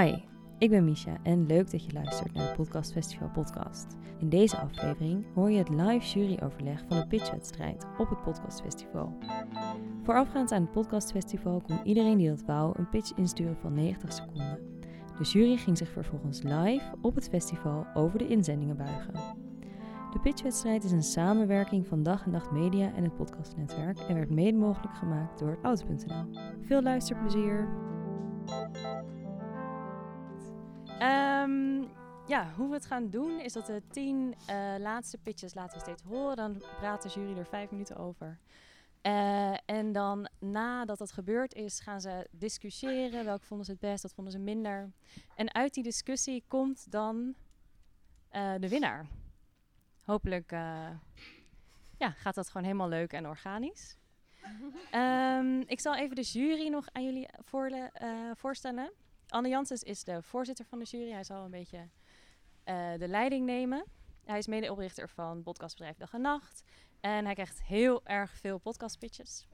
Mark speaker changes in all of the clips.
Speaker 1: Hi, ik ben Misha en leuk dat je luistert naar de Podcast Festival podcast. In deze aflevering hoor je het live juryoverleg van de pitchwedstrijd op het Podcast Festival. Voorafgaand aan het Podcast Festival kon iedereen die dat wou een pitch insturen van 90 seconden. De jury ging zich vervolgens live op het festival over de inzendingen buigen. De pitchwedstrijd is een samenwerking van Dag en Nacht Media en het podcastnetwerk en werd mede mogelijk gemaakt door Auto.nl. Veel luisterplezier! Ehm, ja, hoe we het gaan doen is dat de tien eh, laatste pitches laten we steeds horen. Dan praat de jury er vijf minuten over. Eh, en dan nadat dat gebeurd is, gaan ze discussiëren. Welke vonden ze het best, wat vonden ze minder. En uit die discussie komt dan eh, de winnaar. Hopelijk ja, gaat dat gewoon helemaal leuk en organisch. Ehm, ik zal even de jury nog aan jullie voorstellen. Anne Janssens is de voorzitter van de jury. Hij zal een beetje uh, de leiding nemen. Hij is medeoprichter van podcastbedrijf Dag en Nacht. En hij krijgt heel erg veel podcastpitches.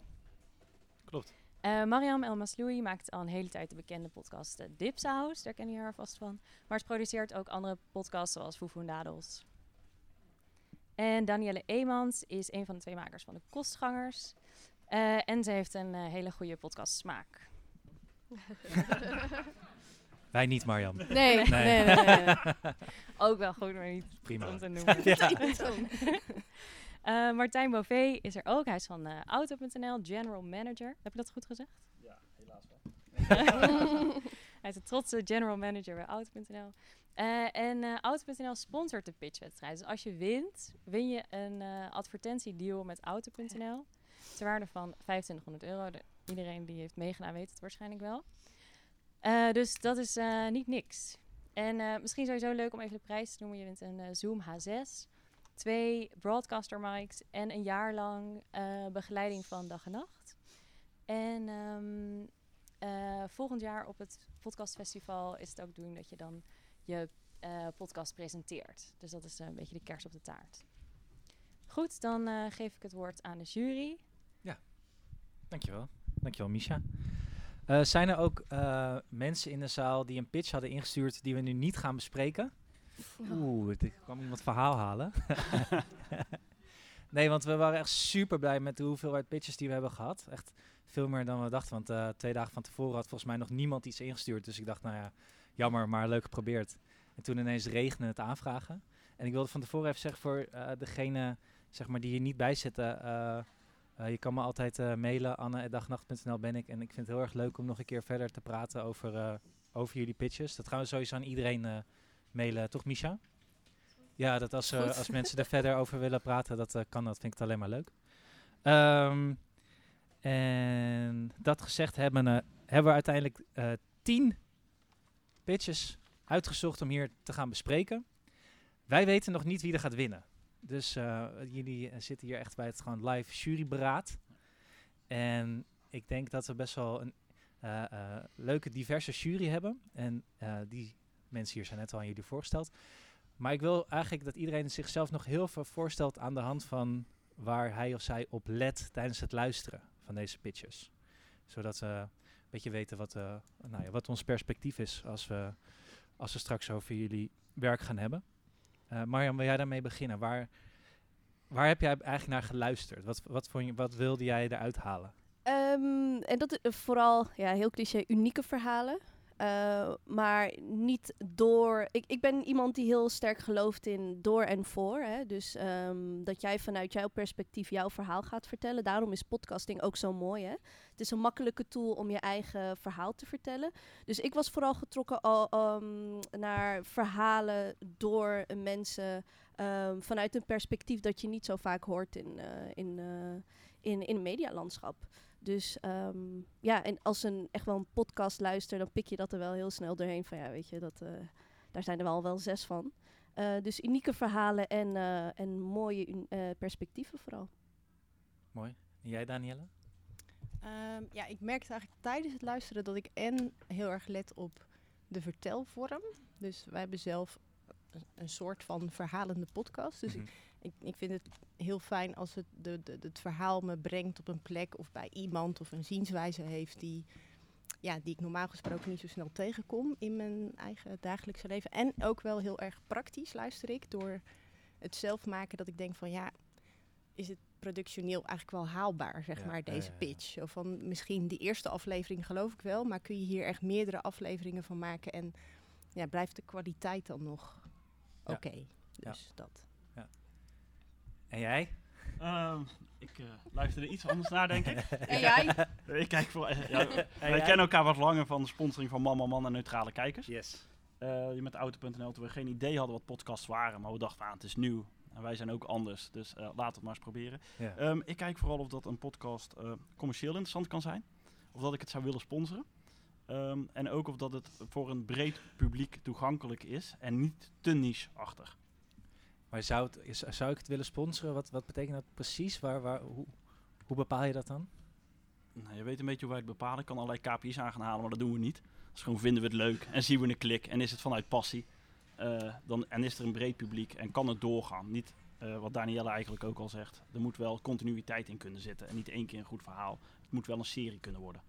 Speaker 2: Klopt.
Speaker 1: Uh, Mariam El Masloui maakt al een hele tijd de bekende podcast uh, Dipsaus. Daar kennen je haar vast van. Maar ze produceert ook andere podcasts zoals Foefoe Dadels. En Danielle Eemans is een van de twee makers van de Kostgangers. Uh, en ze heeft een hele goede podcast smaak.
Speaker 2: Wij niet, Marjan.
Speaker 1: Nee, nee, nee. nee, nee Ook wel goed, maar niet
Speaker 2: Prima.
Speaker 1: om te noemen. ja. uh, Martijn Bové is er ook. Hij is van uh, Auto.nl, General Manager. Heb je dat goed gezegd?
Speaker 3: Ja, helaas wel.
Speaker 1: Hij is een trotse General Manager bij Auto.nl. Uh, en uh, Auto.nl sponsort de pitchwedstrijd. Dus als je wint, win je een uh, advertentiedeal met Auto.nl. Ter waarde van 2500 euro. De, iedereen die heeft meegedaan weet het waarschijnlijk wel. Uh, dus dat is uh, niet niks. En uh, misschien sowieso leuk om even de prijs te noemen. Je wint een Zoom H6, twee broadcaster mics en een jaar lang begeleiding van dag en nacht. En um, volgend jaar op het podcastfestival is het ook doen dat je dan je podcast presenteert. Dus dat is een beetje de kers op de taart. Goed, dan geef ik het woord aan de jury.
Speaker 2: Ja, dankjewel. Dankjewel, Misha. Uh, zijn er ook uh, mensen in de zaal die een pitch hadden ingestuurd die we nu niet gaan bespreken? Oeh, ik kwam iemand verhaal halen. nee, want we waren echt super blij met de hoeveelheid pitches die we hebben gehad. Echt veel meer dan we dachten, want uh, twee dagen van tevoren had volgens mij nog niemand iets ingestuurd. Dus ik dacht, nou ja, jammer, maar leuk geprobeerd. En toen ineens regende het aanvragen. En ik wilde van tevoren even zeggen voor degene zeg maar, die hier niet bij zitten... Uh, je kan me altijd uh, mailen, anne.dagnacht.nl ben ik. En ik vind het heel erg leuk om nog een keer verder te praten over, uh, over jullie pitches. Dat gaan we sowieso aan iedereen mailen, toch Misha? Ja, dat als, als mensen er verder over willen praten, dat kan, dat vind ik het alleen maar leuk. Um, en dat gezegd hebben, hebben we uiteindelijk tien pitches uitgezocht om hier te gaan bespreken. Wij weten nog niet wie er gaat winnen. Dus uh, jullie zitten hier echt bij het gewoon live juryberaad. En ik denk dat we best wel een uh, leuke, diverse jury hebben. En die mensen hier zijn net al aan jullie voorgesteld. Maar ik wil eigenlijk dat iedereen zichzelf nog heel veel voorstelt aan de hand van waar hij of zij op let tijdens het luisteren van deze pitches. Zodat we een beetje weten wat, nou ja, wat ons perspectief is als we, als we straks over jullie werk gaan hebben. Uh, Marjan, wil jij daarmee beginnen? Waar, waar heb jij eigenlijk naar geluisterd? Wat, wat, vond je, wat wilde jij eruit halen?
Speaker 4: Um, en dat vooral, ja, heel cliché, unieke verhalen. Uh, maar niet door. Ik, ik ben iemand die heel sterk gelooft in door en voor. Hè? Dus um, dat jij vanuit jouw perspectief jouw verhaal gaat vertellen. Daarom is podcasting ook zo mooi. Hè? Het is een makkelijke tool om je eigen verhaal te vertellen. Dus ik was vooral getrokken al, um, naar verhalen door mensen. vanuit een perspectief dat je niet zo vaak hoort in, uh, in, uh, in, in medialandschap. Dus um, ja, en als een echt wel een podcast luister, dan pik je dat er wel heel snel doorheen. Van ja, weet je, dat, uh, daar zijn er wel, wel zes van. Uh, dus unieke verhalen en, uh, en mooie perspectieven vooral.
Speaker 2: Mooi. En jij, Danielle?
Speaker 5: Um, ja, ik merkte eigenlijk tijdens het luisteren dat ik en heel erg let op de vertelvorm. Dus wij hebben zelf een soort van verhalende podcast. Dus mm -hmm. ik, ik, vind het heel fijn als het de, de, het verhaal me brengt op een plek of bij iemand of een zienswijze heeft die ja, die ik normaal gesproken niet zo snel tegenkom in mijn eigen dagelijkse leven. En ook wel heel erg praktisch luister ik door het zelf maken dat ik denk van ja, is het productioneel eigenlijk wel haalbaar, zeg
Speaker 2: Ja,
Speaker 5: maar, deze pitch. Zo van misschien die eerste aflevering geloof ik wel, maar kun je hier echt meerdere afleveringen van maken en ja, blijft de kwaliteit dan nog
Speaker 2: Ja.
Speaker 5: oké. Dus dat.
Speaker 2: En jij?
Speaker 3: Ehm, ik eh, luister er iets anders naar, denk ik.
Speaker 4: En jij?
Speaker 3: ik kijk voor, eh, ja,
Speaker 2: En
Speaker 3: wij
Speaker 2: jij?
Speaker 3: kennen elkaar wat langer van de sponsoring van Mama Man en Neutrale Kijkers.
Speaker 2: Yes.
Speaker 3: Eh, je met Auto.nl, toen we geen idee hadden wat podcasts waren, maar we dachten, ah, het is nieuw. En wij zijn ook anders, dus eh, laten we het maar eens proberen.
Speaker 2: Ja.
Speaker 3: Ehm, ik kijk vooral of dat een podcast eh, commercieel interessant kan zijn. Of dat ik het zou willen sponsoren. Ehm, en ook of dat het voor een breed publiek toegankelijk is en niet te niche-achtig.
Speaker 2: Maar zou, het, is- zou ik het willen sponsoren? Wat, wat betekent dat precies? Waar, waar, hoe, hoe bepaal je dat dan?
Speaker 3: Nou, je weet een beetje hoe wij het bepalen. Ik kan allerlei KPI's aan gaan halen, maar dat doen we niet. Dus gewoon vinden we het leuk en zien we een klik en is het vanuit passie. eh, dan, en is er een breed publiek en kan het doorgaan. Niet eh, wat Danielle eigenlijk ook al zegt. Er moet wel continuïteit in kunnen zitten en niet één keer een goed verhaal. Het moet wel een serie kunnen worden.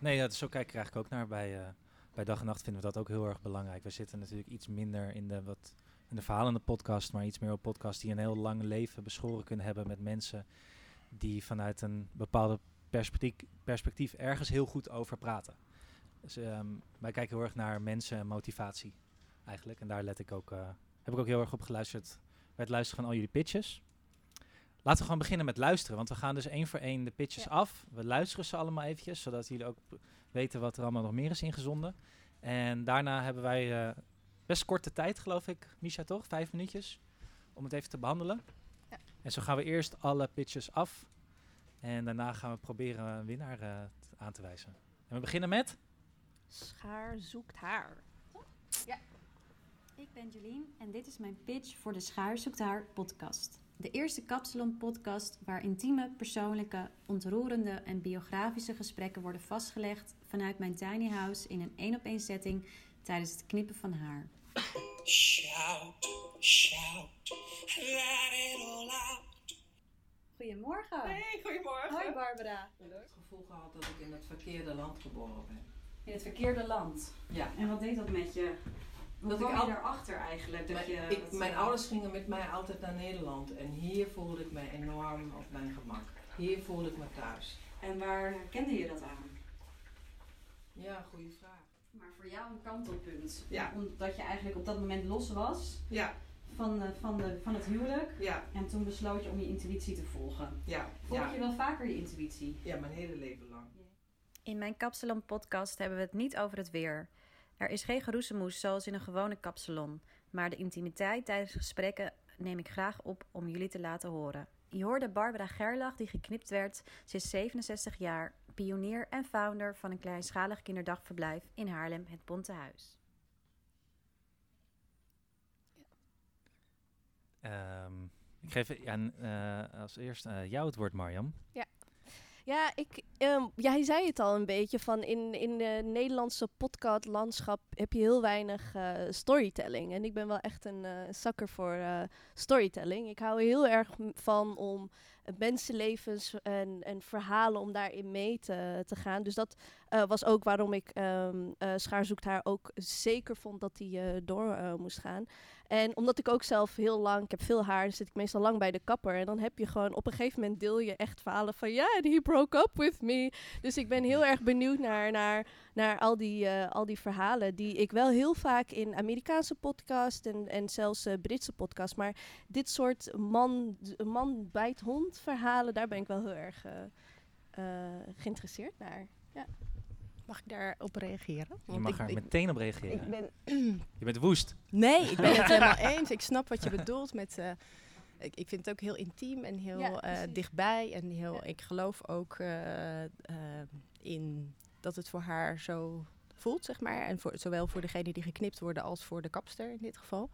Speaker 2: Nee, ja, zo kijk ik eigenlijk ook naar. Bij, eh, bij Dag en Nacht vinden we dat ook heel erg belangrijk. We zitten natuurlijk iets minder in de, wat, in de verhalende podcast, maar iets meer op podcasts die een heel lang leven beschoren kunnen hebben met mensen die vanuit een bepaalde perspectief, perspectief ergens heel goed over praten. Dus ehm, wij kijken heel erg naar mensen en motivatie eigenlijk. En daar let ik ook, eh, heb ik ook heel erg op geluisterd bij het luisteren van al jullie pitches. Laten we gewoon beginnen met luisteren, want we gaan dus één voor één de pitches
Speaker 4: Ja.
Speaker 2: af. We luisteren ze allemaal eventjes, zodat jullie ook weten wat er allemaal nog meer is ingezonden. En daarna hebben wij eh, best korte tijd, geloof ik, Misha, toch? Vijf minuutjes om het even te behandelen.
Speaker 4: Ja.
Speaker 2: En zo gaan we eerst alle pitches af. En daarna gaan we proberen een winnaar eh, aan te wijzen. En we beginnen met...
Speaker 4: Schaar zoekt haar.
Speaker 6: Ik ben Jolien en dit is mijn pitch voor de Schaar zoekt haar podcast. De eerste Kapsalon podcast waar intieme, persoonlijke, ontroerende en biografische gesprekken worden vastgelegd vanuit mijn tiny house in een één op één setting tijdens het knippen van haar.
Speaker 7: Shout, shout, let it all out.
Speaker 6: Goedemorgen.
Speaker 8: Hey, goedemorgen.
Speaker 6: Hoi Barbara.
Speaker 8: Ik heb het gevoel gehad dat ik in het verkeerde land geboren ben.
Speaker 6: In het verkeerde land.
Speaker 8: Ja.
Speaker 6: En wat deed dat met je? Hoe
Speaker 8: Dat
Speaker 6: kwam
Speaker 8: ik
Speaker 6: je daarachter eigenlijk? Dat
Speaker 8: Mijn,
Speaker 6: je,
Speaker 8: ik,
Speaker 6: dat
Speaker 8: mijn ouders gingen met mij altijd naar Nederland en hier voelde ik me enorm op mijn gemak. Hier voelde ik me thuis.
Speaker 6: En waar kende je dat aan?
Speaker 8: Ja, goede vraag.
Speaker 6: Maar voor jou een kantelpunt.
Speaker 8: Ja.
Speaker 6: Omdat je eigenlijk op dat moment los was
Speaker 8: Ja,
Speaker 6: van, de, van, de, van het huwelijk.
Speaker 8: ja,
Speaker 6: En toen besloot je om je intuïtie te volgen.
Speaker 8: ja,
Speaker 6: Volg
Speaker 8: ja.
Speaker 6: je wel vaker je intuïtie?
Speaker 8: Ja, mijn hele leven lang.
Speaker 6: In mijn Kapsalon podcast hebben we het niet over het weer. Er is geen geroezemoes zoals in een gewone kapsalon. Maar de intimiteit tijdens gesprekken neem ik graag op om jullie te laten horen. Je hoorde Barbara Gerlach die geknipt werd. Ze is 67 jaar, pionier en founder van een kleinschalig kinderdagverblijf in Haarlem, het Bonte Huis.
Speaker 2: ehm, ik geef ja, n- eh, als eerst eh, jou het woord, Marjam.
Speaker 4: Ja, ik, ehm, jij zei het al een beetje. Van in, in de Nederlandse podcastlandschap heb je heel weinig eh, storytelling. En ik ben wel echt een eh zakker voor eh, storytelling. Ik hou er heel erg van om mensenlevens en, en verhalen om daarin mee te, te gaan. Dus dat was ook waarom ik ehm eh, Schaar zoekt haar ook zeker vond dat die door moest gaan. En omdat ik ook zelf heel lang, ik heb veel haar, dan zit ik meestal lang bij de kapper. En dan heb je gewoon, op een gegeven moment deel je echt verhalen van, ja, and he broke up with me. Dus ik ben heel erg benieuwd naar, naar, naar al, die, eh, al die verhalen die ik wel heel vaak in Amerikaanse podcasts en, en zelfs eh, Britse podcasts. Maar dit soort man, man bijt hond verhalen, daar ben ik wel heel erg eh, geïnteresseerd naar.
Speaker 5: Mag ik daarop reageren?
Speaker 2: Je mag
Speaker 5: ik,
Speaker 2: er
Speaker 5: ik-
Speaker 2: meteen op reageren.
Speaker 5: ik ben
Speaker 2: Je bent woest.
Speaker 5: Nee, ik ben het helemaal eens. Ik snap wat je bedoelt met. eh, ik, ik vind het ook heel intiem en heel
Speaker 4: Ja,
Speaker 5: eh, dichtbij. En heel,
Speaker 4: Ja.
Speaker 5: ik geloof ook eh, in dat het voor haar zo voelt, zeg maar. En voor, zowel voor degene die geknipt worden als voor de kapster in dit geval.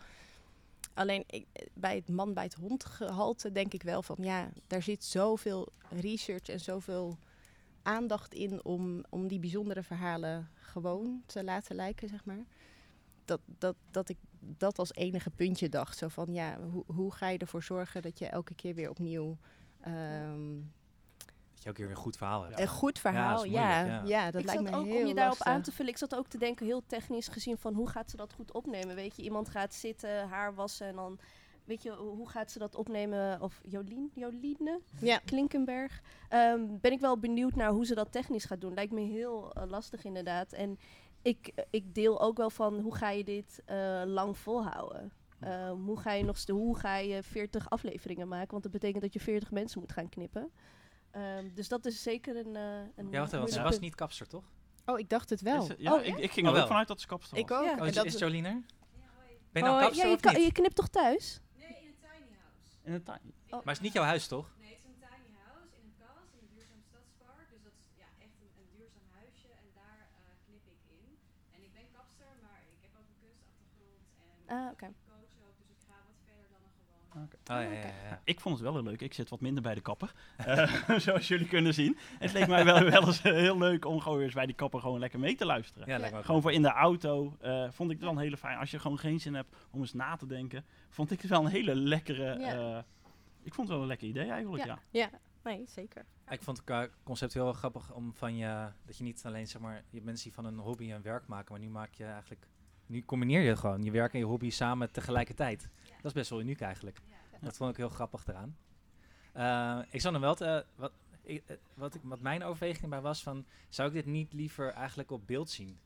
Speaker 5: Alleen ik, bij het man bij het hond gehalte denk ik wel van ja, daar zit zoveel research en zoveel aandacht in om, om die bijzondere verhalen gewoon te laten lijken, zeg maar. Dat, dat, dat ik dat als enige puntje dacht. Zo van ja, hoe, hoe ga je ervoor zorgen dat je elke keer weer opnieuw. ehm,
Speaker 2: Dat je ook weer een goed verhaal hebt.
Speaker 5: Een goed
Speaker 2: Ja,
Speaker 5: verhaal, ja.
Speaker 2: moeilijk,
Speaker 5: ja.
Speaker 2: ja.
Speaker 5: dat
Speaker 4: ik
Speaker 5: lijkt
Speaker 4: zat
Speaker 5: me
Speaker 4: ook,
Speaker 5: heel
Speaker 4: om je daarop aan te vullen, ik zat ook te denken, heel technisch gezien, van hoe gaat ze dat goed opnemen? Weet je, iemand gaat zitten, haar wassen en dan, weet je, hoe gaat ze dat opnemen? Of Jolien, Joline
Speaker 5: Ja.
Speaker 4: Klinkenberg. Ehm, ben ik wel benieuwd naar hoe ze dat technisch gaat doen. Lijkt me heel eh, lastig inderdaad. En ik, eh, ik deel ook wel van, hoe ga je dit eh, lang volhouden? Ehm, hoe, ga je nog, hoe ga je 40 afleveringen maken? Want dat betekent dat je 40 mensen moet gaan knippen. Ehm, dus dat is zeker een. eh een
Speaker 2: Ja, wacht even, ze was niet kapster, toch?
Speaker 5: Oh, ik dacht het wel.
Speaker 3: Is het- ja,
Speaker 4: Oh,
Speaker 3: ik, ik ging
Speaker 2: Oh,
Speaker 3: er ook
Speaker 2: wel.
Speaker 3: vanuit dat ze kapster was.
Speaker 5: Ik ook.
Speaker 4: Ja.
Speaker 2: Oh, is, is Jolien er? Ben je nou
Speaker 4: Oh,
Speaker 2: kapster
Speaker 4: ja, je,
Speaker 2: of niet?
Speaker 4: je knipt toch thuis?
Speaker 3: In de tuin.
Speaker 2: Maar het is niet jouw huis, toch?
Speaker 9: Nee, het is een tiny house in een kas in een duurzaam stadspark. Dus dat is ja, echt een, een duurzaam huisje en daar eh, knip ik in. En ik ben kapster, maar ik heb ook een kunstachtergrond en
Speaker 4: Ah, oké
Speaker 9: coach ook. Dus ik ga wat verder
Speaker 2: Oh, ja, ja, ja.
Speaker 3: Ik vond het wel heel leuk. Ik zit wat minder bij de kapper. Eh, zoals jullie kunnen zien. Het leek mij wel, wel eens eh, heel leuk om gewoon eens bij die kapper gewoon lekker mee te luisteren.
Speaker 2: Ja, lijkt me ook
Speaker 3: Gewoon voor in de auto eh, vond ik het wel een hele fijn. Als je gewoon geen zin hebt om eens na te denken, vond ik het wel een hele lekkere.
Speaker 4: Ja.
Speaker 3: eh, ik vond het wel een lekker idee eigenlijk,
Speaker 4: Ja.
Speaker 3: ja.
Speaker 5: Ja, nee, zeker.
Speaker 2: Ik vond het concept heel grappig om van je, dat je niet alleen zeg maar, je mensen die van een hobby een werk maken, maar nu maak je eigenlijk, nu combineer je gewoon je werk en je hobby samen tegelijkertijd. Dat is best wel uniek eigenlijk. Dat vond ik heel grappig eraan. Eh, ik zou nog wel, te- eh, wat, ik, eh, wat, ik, wat mijn overweging bij was van, zou ik dit niet liever eigenlijk op beeld zien?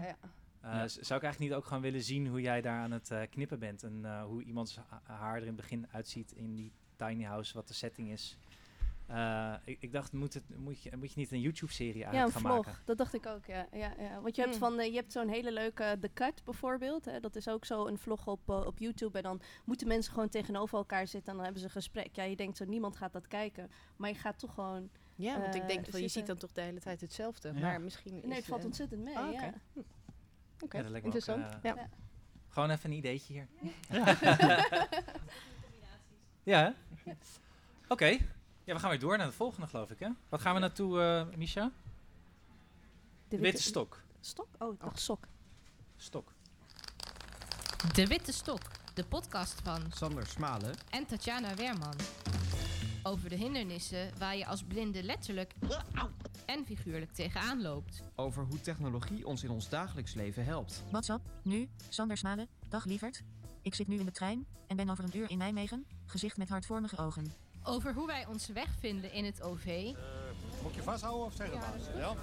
Speaker 5: Oh ja.
Speaker 2: Zou ik eigenlijk niet ook gewoon willen zien hoe jij daar aan het knippen bent en eh, hoe iemands ha- haar er in het begin uitziet in die tiny house, wat de setting is? Eh, ik, ik dacht, moet, het, moet, je, moet je niet een YouTube-serie
Speaker 4: Ja,
Speaker 2: eigenlijk
Speaker 4: een
Speaker 2: gaan
Speaker 4: vlog.
Speaker 2: maken?
Speaker 4: Dat dacht ik ook, ja. ja, ja. Want je hebt,
Speaker 5: Hmm.
Speaker 4: van, eh, je hebt zo'n hele leuke The Cut bijvoorbeeld. Hè. Dat is ook zo een vlog op, eh, op YouTube. En dan moeten mensen gewoon tegenover elkaar zitten en dan hebben ze een gesprek. Ja, je denkt zo, niemand gaat dat kijken. Maar je gaat toch gewoon...
Speaker 5: Ja, want ik
Speaker 4: Eh,
Speaker 5: denk van je ziet dan toch de hele tijd hetzelfde.
Speaker 3: Ja.
Speaker 5: Maar misschien
Speaker 4: Nee, het valt
Speaker 5: eh,
Speaker 4: ontzettend mee,
Speaker 5: oh, oké.
Speaker 4: ja.
Speaker 5: Oké,
Speaker 2: Ja, dat lijkt me ook,
Speaker 5: interessant.
Speaker 2: eh,
Speaker 5: ja.
Speaker 4: Ja.
Speaker 2: Gewoon even een ideetje hier.
Speaker 3: Ja.
Speaker 2: Ja, hè? Oké. Ja, we gaan weer door naar de volgende, geloof ik, hè? Wat gaan we naartoe, eh Misha?
Speaker 4: De
Speaker 2: Witte stok.
Speaker 4: Stok? Oh, ik dacht sok.
Speaker 2: Stok.
Speaker 10: De Witte Stok, de podcast van
Speaker 11: Sander Smalen
Speaker 10: en Tatjana Weerman. Over de hindernissen waar je als blinde letterlijk en figuurlijk tegenaan loopt.
Speaker 11: over hoe technologie ons in ons dagelijks leven helpt.
Speaker 12: WhatsApp, nu, Sander Smalen, dag lieverd. Ik zit nu in de trein en ben over een uur in Nijmegen, gezicht met hartvormige ogen.
Speaker 10: Over hoe wij onze weg vinden in het OV.
Speaker 13: Moet je vasthouden of zeggen we Ja?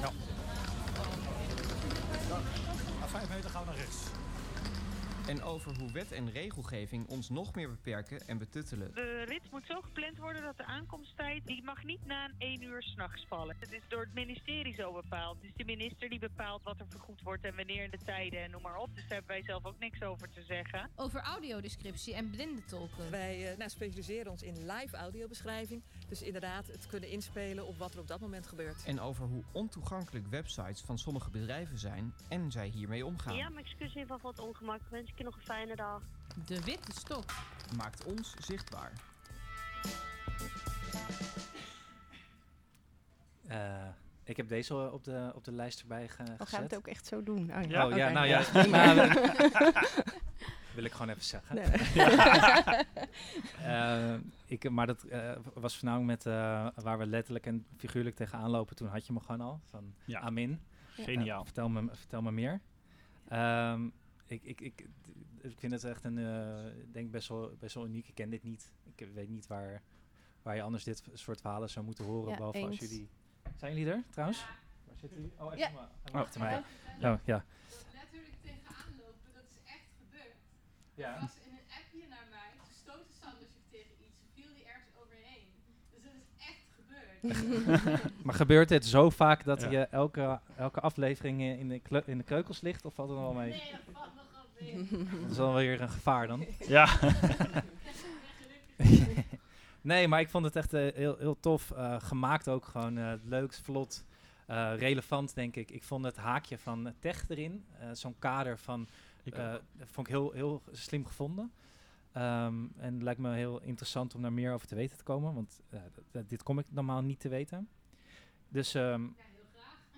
Speaker 13: Ja. Na vijf meter gaan we naar rechts.
Speaker 11: En over hoe wet en regelgeving ons nog meer beperken en betuttelen.
Speaker 14: De rit moet zo gepland worden dat de aankomsttijd die mag niet na een 1 uur s'nachts vallen. Het is door het ministerie zo bepaald. Het is de minister die bepaalt wat er vergoed wordt en wanneer in de tijden en noem maar op. Dus daar hebben wij zelf ook niks over te zeggen.
Speaker 10: Over audiodescriptie en blindentolken.
Speaker 15: Wij eh, nou, specialiseren ons in live audiobeschrijving. Dus inderdaad het kunnen inspelen op wat er op dat moment gebeurt.
Speaker 11: En over hoe ontoegankelijk websites van sommige bedrijven zijn en zij hiermee omgaan.
Speaker 16: Ja, mijn excuus voor het ongemak. Wens ik je nog een fijne dag.
Speaker 10: De Witte Stok.
Speaker 11: Maakt ons zichtbaar.
Speaker 2: Eh, ik heb deze op de, op de lijst erbij ge
Speaker 5: Oh, gaan we
Speaker 2: gezet.
Speaker 5: het ook echt zo doen? Oh,
Speaker 2: Oh ja, nou ja.
Speaker 5: maar.
Speaker 2: wil ik gewoon even zeggen.
Speaker 5: Nee.
Speaker 2: Eh, ik, maar dat eh, was voornamelijk met eh, waar we letterlijk en figuurlijk tegenaan lopen. Toen had je me gewoon al. Van
Speaker 3: Ja.
Speaker 2: Amin.
Speaker 3: Geniaal.
Speaker 2: Vertel, me, vertel me meer. Ehm, ik, ik, ik, ik vind het echt een, ik denk best wel, best wel uniek. Ik ken dit niet. Ik weet niet waar, waar je anders dit soort verhalen zou moeten horen.
Speaker 4: Ja,
Speaker 2: behalve als jullie... Zijn jullie er trouwens? Waar zitten jullie? Oh, even
Speaker 4: Ja.
Speaker 2: maar-
Speaker 3: Oh.
Speaker 2: achter mij. Oh, ja.
Speaker 9: Letterlijk tegenaan lopen, dat is echt gebeurd.
Speaker 2: Ja.
Speaker 9: Er was in een appje naar mij, toen stootte Sander zich tegen iets, viel hij ergens overheen. Dus dat is echt gebeurd.
Speaker 2: maar gebeurt dit zo vaak dat
Speaker 3: Ja.
Speaker 2: je elke, elke aflevering in de, in de keukels ligt? Of valt het er wel mee?
Speaker 9: Nee, dat valt nog wel mee.
Speaker 2: Dat is wel weer een gevaar dan.
Speaker 3: Ja.
Speaker 2: nee, maar ik vond het echt eh, heel, heel tof. eh, gemaakt ook gewoon eh, leuk, vlot, eh, relevant denk ik. Ik vond het haakje van tech erin, eh, zo'n kader van, eh, vond ik heel, heel slim gevonden. Ehm, en het lijkt me heel interessant om daar meer over te weten te komen, want eh, dit kom ik normaal niet te weten. Dus ehm,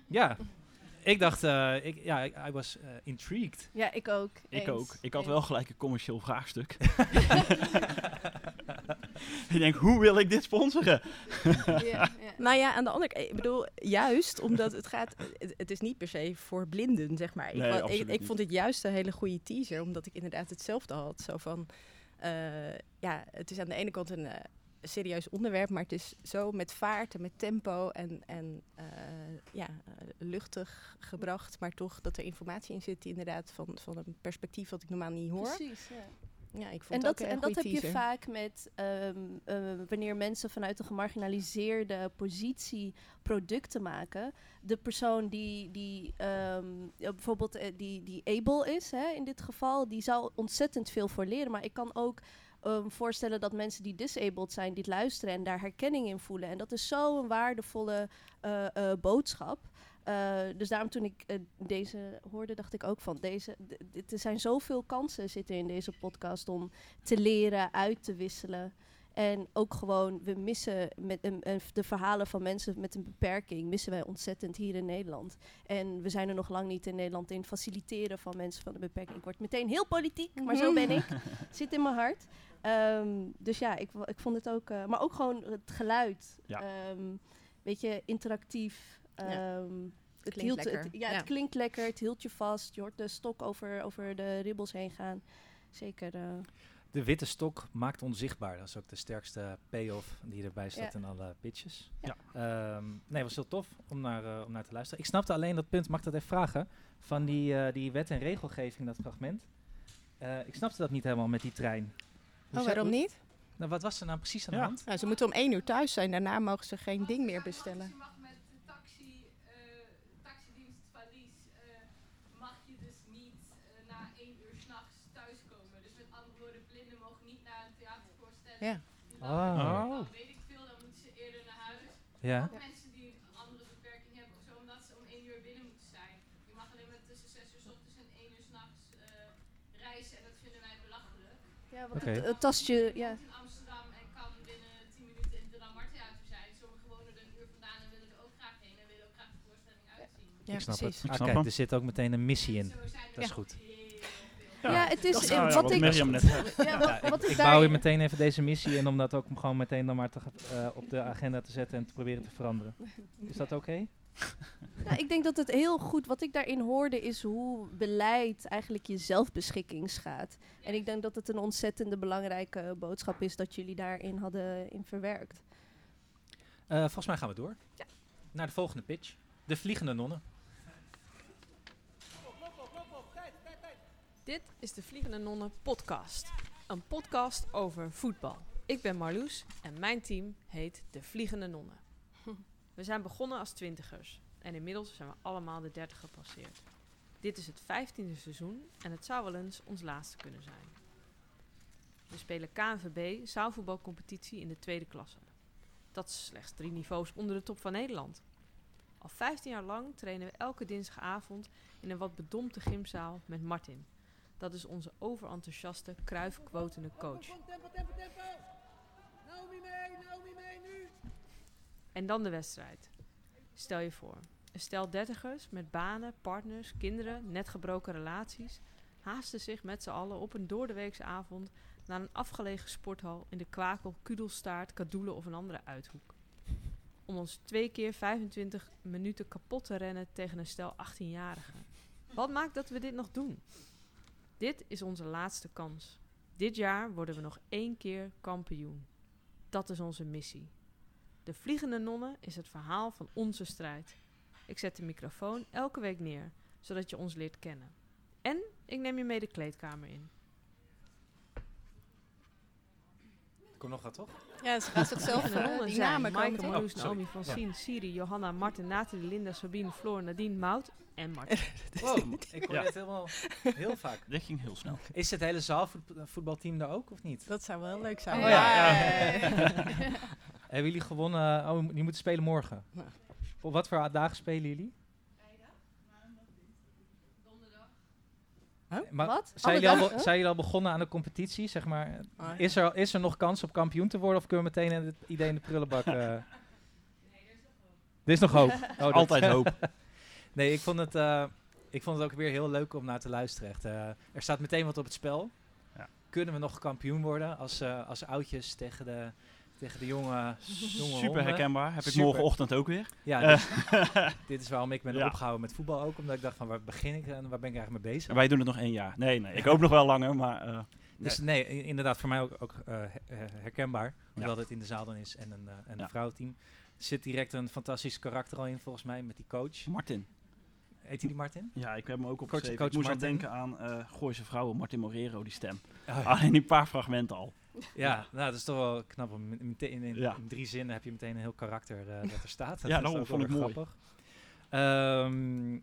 Speaker 2: ja, ik dacht, eh, ik, ja, I was eh, intrigued.
Speaker 4: Ja, ik ook.
Speaker 3: Ik
Speaker 4: Eens.
Speaker 3: ook. Ik had
Speaker 4: Eens.
Speaker 3: wel gelijk een commercieel vraagstuk. ik denk, hoe wil ik dit sponsoren?
Speaker 5: Nou ja, aan de andere kant, ik bedoel, juist omdat het gaat, het, het is niet per se voor blinden, zeg maar. Ik,
Speaker 3: Nee,
Speaker 5: wa- ik, ik vond het juist een hele goede teaser, omdat ik inderdaad hetzelfde had. Zo van, eh, ja, het is aan de ene kant een eh, serieus onderwerp, maar het is zo met vaart en met tempo en, en eh, ja, eh, luchtig gebracht, maar toch dat er informatie in zit die inderdaad van, van een perspectief wat ik normaal niet hoor.
Speaker 4: Precies, ja.
Speaker 5: Ja, ik vond
Speaker 4: En dat,
Speaker 5: ook een
Speaker 4: en dat heb je vaak met ehm, eh, wanneer mensen vanuit een gemarginaliseerde positie producten maken. De persoon die, die ehm, bijvoorbeeld die, die able is, hè, in dit geval, die zou ontzettend veel voor leren. Maar ik kan ook ehm, voorstellen dat mensen die disabled zijn, dit luisteren en daar herkenning in voelen. En dat is zo'n waardevolle eh, eh, boodschap. Eh, dus daarom toen ik deze hoorde, dacht ik ook van deze. Er zijn zoveel kansen zitten in deze podcast om te leren, uit te wisselen. En ook gewoon, we missen met, de verhalen van mensen met een beperking, missen wij ontzettend hier in Nederland. En we zijn er nog lang niet in Nederland in faciliteren van mensen van een beperking. Ik word meteen heel politiek, maar zo ben ik. Zit in mijn hart. Ehm, dus ja, ik, ik vond het ook. eh, maar ook gewoon het geluid.
Speaker 3: Ja.
Speaker 4: Ehm, weet je, interactief.
Speaker 5: Ja.
Speaker 4: Ehm, het,
Speaker 5: Klinkt
Speaker 4: hield,
Speaker 5: lekker.
Speaker 4: het, ja,
Speaker 5: Ja.
Speaker 4: het klinkt lekker. Het hield je vast. Je hoort de stok over, over de ribbels heen gaan. Zeker. eh,
Speaker 2: De witte stok maakt onzichtbaar. Dat is ook de sterkste payoff die erbij staat
Speaker 4: Ja.
Speaker 2: in alle pitches.
Speaker 3: Ja.
Speaker 2: Ehm, nee, was heel tof om naar, eh, om naar te luisteren. Ik snapte alleen dat punt, mag ik dat even vragen? Van die, eh, die wet en regelgeving, dat fragment. Eh, ik snapte dat niet helemaal met die trein.
Speaker 5: Oh,
Speaker 2: zat-
Speaker 5: waarom
Speaker 2: hoe-
Speaker 5: niet?
Speaker 2: Nou, wat was er nou precies aan de
Speaker 3: Ja.
Speaker 2: hand?
Speaker 5: Nou, ze moeten om één uur thuis zijn, daarna mogen ze geen ding meer bestellen.
Speaker 17: Je mag met de taxi, eh, taxidienst Valies, eh, mag je dus niet eh, na één uur s'nachts thuiskomen. Dus met andere woorden, blinden mogen niet naar een theatervoorstelling.
Speaker 5: Ja.
Speaker 2: Oh.
Speaker 17: dan weet ik veel, dan moeten ze eerder naar huis.
Speaker 2: Ja
Speaker 17: mensen die een andere beperking hebben of zo, omdat ze om één uur binnen moeten zijn. Je mag alleen maar tussen zes uur s ochtends en één uur s'nachts eh reizen en dat vinden wij belachelijk.
Speaker 4: Ja, want het, het tast je. Ja.
Speaker 17: in Amsterdam en kan binnen 10 minuten in de Lamar Theater zijn. Sommigen wonen er een uur vandaan en willen er ook graag heen en willen ook graag de voorstelling uitzien.
Speaker 2: ik snap
Speaker 5: precies.
Speaker 2: het.
Speaker 3: Ik
Speaker 2: Ah,
Speaker 3: snap
Speaker 2: kijk,
Speaker 3: hem.
Speaker 2: er zit ook meteen een missie in. Dat is
Speaker 5: Ja.
Speaker 2: goed.
Speaker 4: Ja, het is
Speaker 3: ja,
Speaker 4: wat ik.
Speaker 3: Net.
Speaker 4: Ja, wat,
Speaker 2: Ja,
Speaker 4: wat
Speaker 2: ik,
Speaker 4: ik
Speaker 2: bouw hier meteen even deze missie in om dat ook gewoon meteen dan maar te, eh, op de agenda te zetten en te proberen te veranderen. Is dat oké?
Speaker 4: Nou, ik denk dat het heel goed, wat ik daarin hoorde, is hoe beleid eigenlijk je zelfbeschikking schaadt. En ik denk dat het een ontzettende belangrijke boodschap is dat jullie daarin hadden in verwerkt.
Speaker 2: Eh, volgens mij gaan we door. Naar de volgende pitch. De vliegende nonnen.
Speaker 18: Dit is de Vliegende Nonnen podcast. Een podcast over voetbal. Ik ben Marloes en mijn team heet de Vliegende Nonnen. We zijn begonnen als twintigers en inmiddels zijn we allemaal de dertig gepasseerd. Dit is het vijftiende seizoen en het zou wel eens ons laatste kunnen zijn. We spelen KNVB zaalvoetbalcompetitie in de tweede klasse. Dat is slechts drie niveaus onder de top van Nederland. Al 15 jaar lang trainen we elke dinsdagavond in een wat bedompte gymzaal met Martin. Dat is onze overenthousiaste, kruifquotende coach. En dan de wedstrijd. Stel je voor, een stel dertigers met banen, partners, kinderen, net gebroken relaties... haasten zich met z'n allen op een doordeweekse avond... naar een afgelegen sporthal in de Kwakel, Kudelstaart, Kadoelen of een andere uithoek. Om ons twee keer 25 minuten kapot te rennen tegen een stel 18-jarigen. Wat maakt dat we dit nog doen? Dit is onze laatste kans. Dit jaar worden we nog één keer kampioen. Dat is onze missie. De Vliegende Nonnen is het verhaal van onze strijd. Ik zet de microfoon elke week neer, zodat je ons leert kennen. En ik neem je mee de kleedkamer in.
Speaker 2: Kom nog wat, toch?
Speaker 5: Ja, ze gaat zichzelf
Speaker 18: De nonnen zijn
Speaker 5: namen komen
Speaker 18: Maaike, Marloes,
Speaker 2: Oh.
Speaker 18: Naomi, Francine, Siri, Johanna, Martin, Nathalie, Linda, Sabine, Floor, Nadine, Mout en Martin.
Speaker 2: Wow, ik hoor
Speaker 3: Ja.
Speaker 2: dit helemaal heel vaak.
Speaker 3: Dit ging heel snel.
Speaker 2: Is het hele zaalvoetbalteam daar ook of niet?
Speaker 5: Dat zou wel leuk zijn.
Speaker 2: Oh ja. Hebben jullie gewonnen? Oh, die moeten spelen morgen.
Speaker 5: Ja.
Speaker 2: Op wat voor dagen spelen jullie? Maar
Speaker 4: Wat?
Speaker 2: Zijn jullie, al, zijn jullie al begonnen aan de competitie? Zeg maar,
Speaker 5: Oh, ja.
Speaker 2: is, er, is er nog kans op kampioen te worden of kunnen we meteen het idee in de prullenbak? eh? Er is nog hoop. Oh, dat-
Speaker 3: Altijd hoop.
Speaker 2: nee, ik vond, het, eh, ik vond het ook weer heel leuk om naar te luisteren. Echt, eh, er staat meteen wat op het spel.
Speaker 3: Ja.
Speaker 2: kunnen we nog kampioen worden als, eh, als oudjes tegen de, tegen de jonge, jonge
Speaker 3: Super
Speaker 2: honden.
Speaker 3: herkenbaar. Heb ik morgenochtend ook weer.
Speaker 2: Ja,
Speaker 3: Eh.
Speaker 2: dit, dit is waarom ik ben
Speaker 3: Ja.
Speaker 2: opgehouden met voetbal ook. Omdat ik dacht van waar begin ik en waar ben ik eigenlijk mee bezig?
Speaker 3: Wij doen het nog één jaar. Nee, nee. Ik hoop nog wel langer, maar... eh,
Speaker 2: Dus
Speaker 3: nee.
Speaker 2: inderdaad voor mij ook, ook eh, her- her- herkenbaar. Omdat het in de zaal dan is en een, en
Speaker 3: Ja.
Speaker 2: een vrouwenteam. Er zit direct een fantastisch karakter al in volgens mij met die coach.
Speaker 3: Martin.
Speaker 2: Heet hij die Martin?
Speaker 3: Ja, ik heb hem ook
Speaker 2: Coach-
Speaker 3: opgeschreven.
Speaker 2: coach
Speaker 3: ik moest aan
Speaker 2: Martin.
Speaker 3: denken aan eh Gooise vrouwen, Martin Morero, die stem.
Speaker 2: Oh, ja.
Speaker 3: Alleen een paar fragmenten al.
Speaker 2: Ja, nou, dat is toch wel knap. om meteen in, in,
Speaker 3: Ja.
Speaker 2: in drie zinnen heb je meteen een heel karakter eh, dat er staat. Dat
Speaker 3: Ja,
Speaker 2: is
Speaker 3: daarom
Speaker 2: ook
Speaker 3: vond ik
Speaker 2: weer
Speaker 3: mooi.
Speaker 2: grappig. Ehm,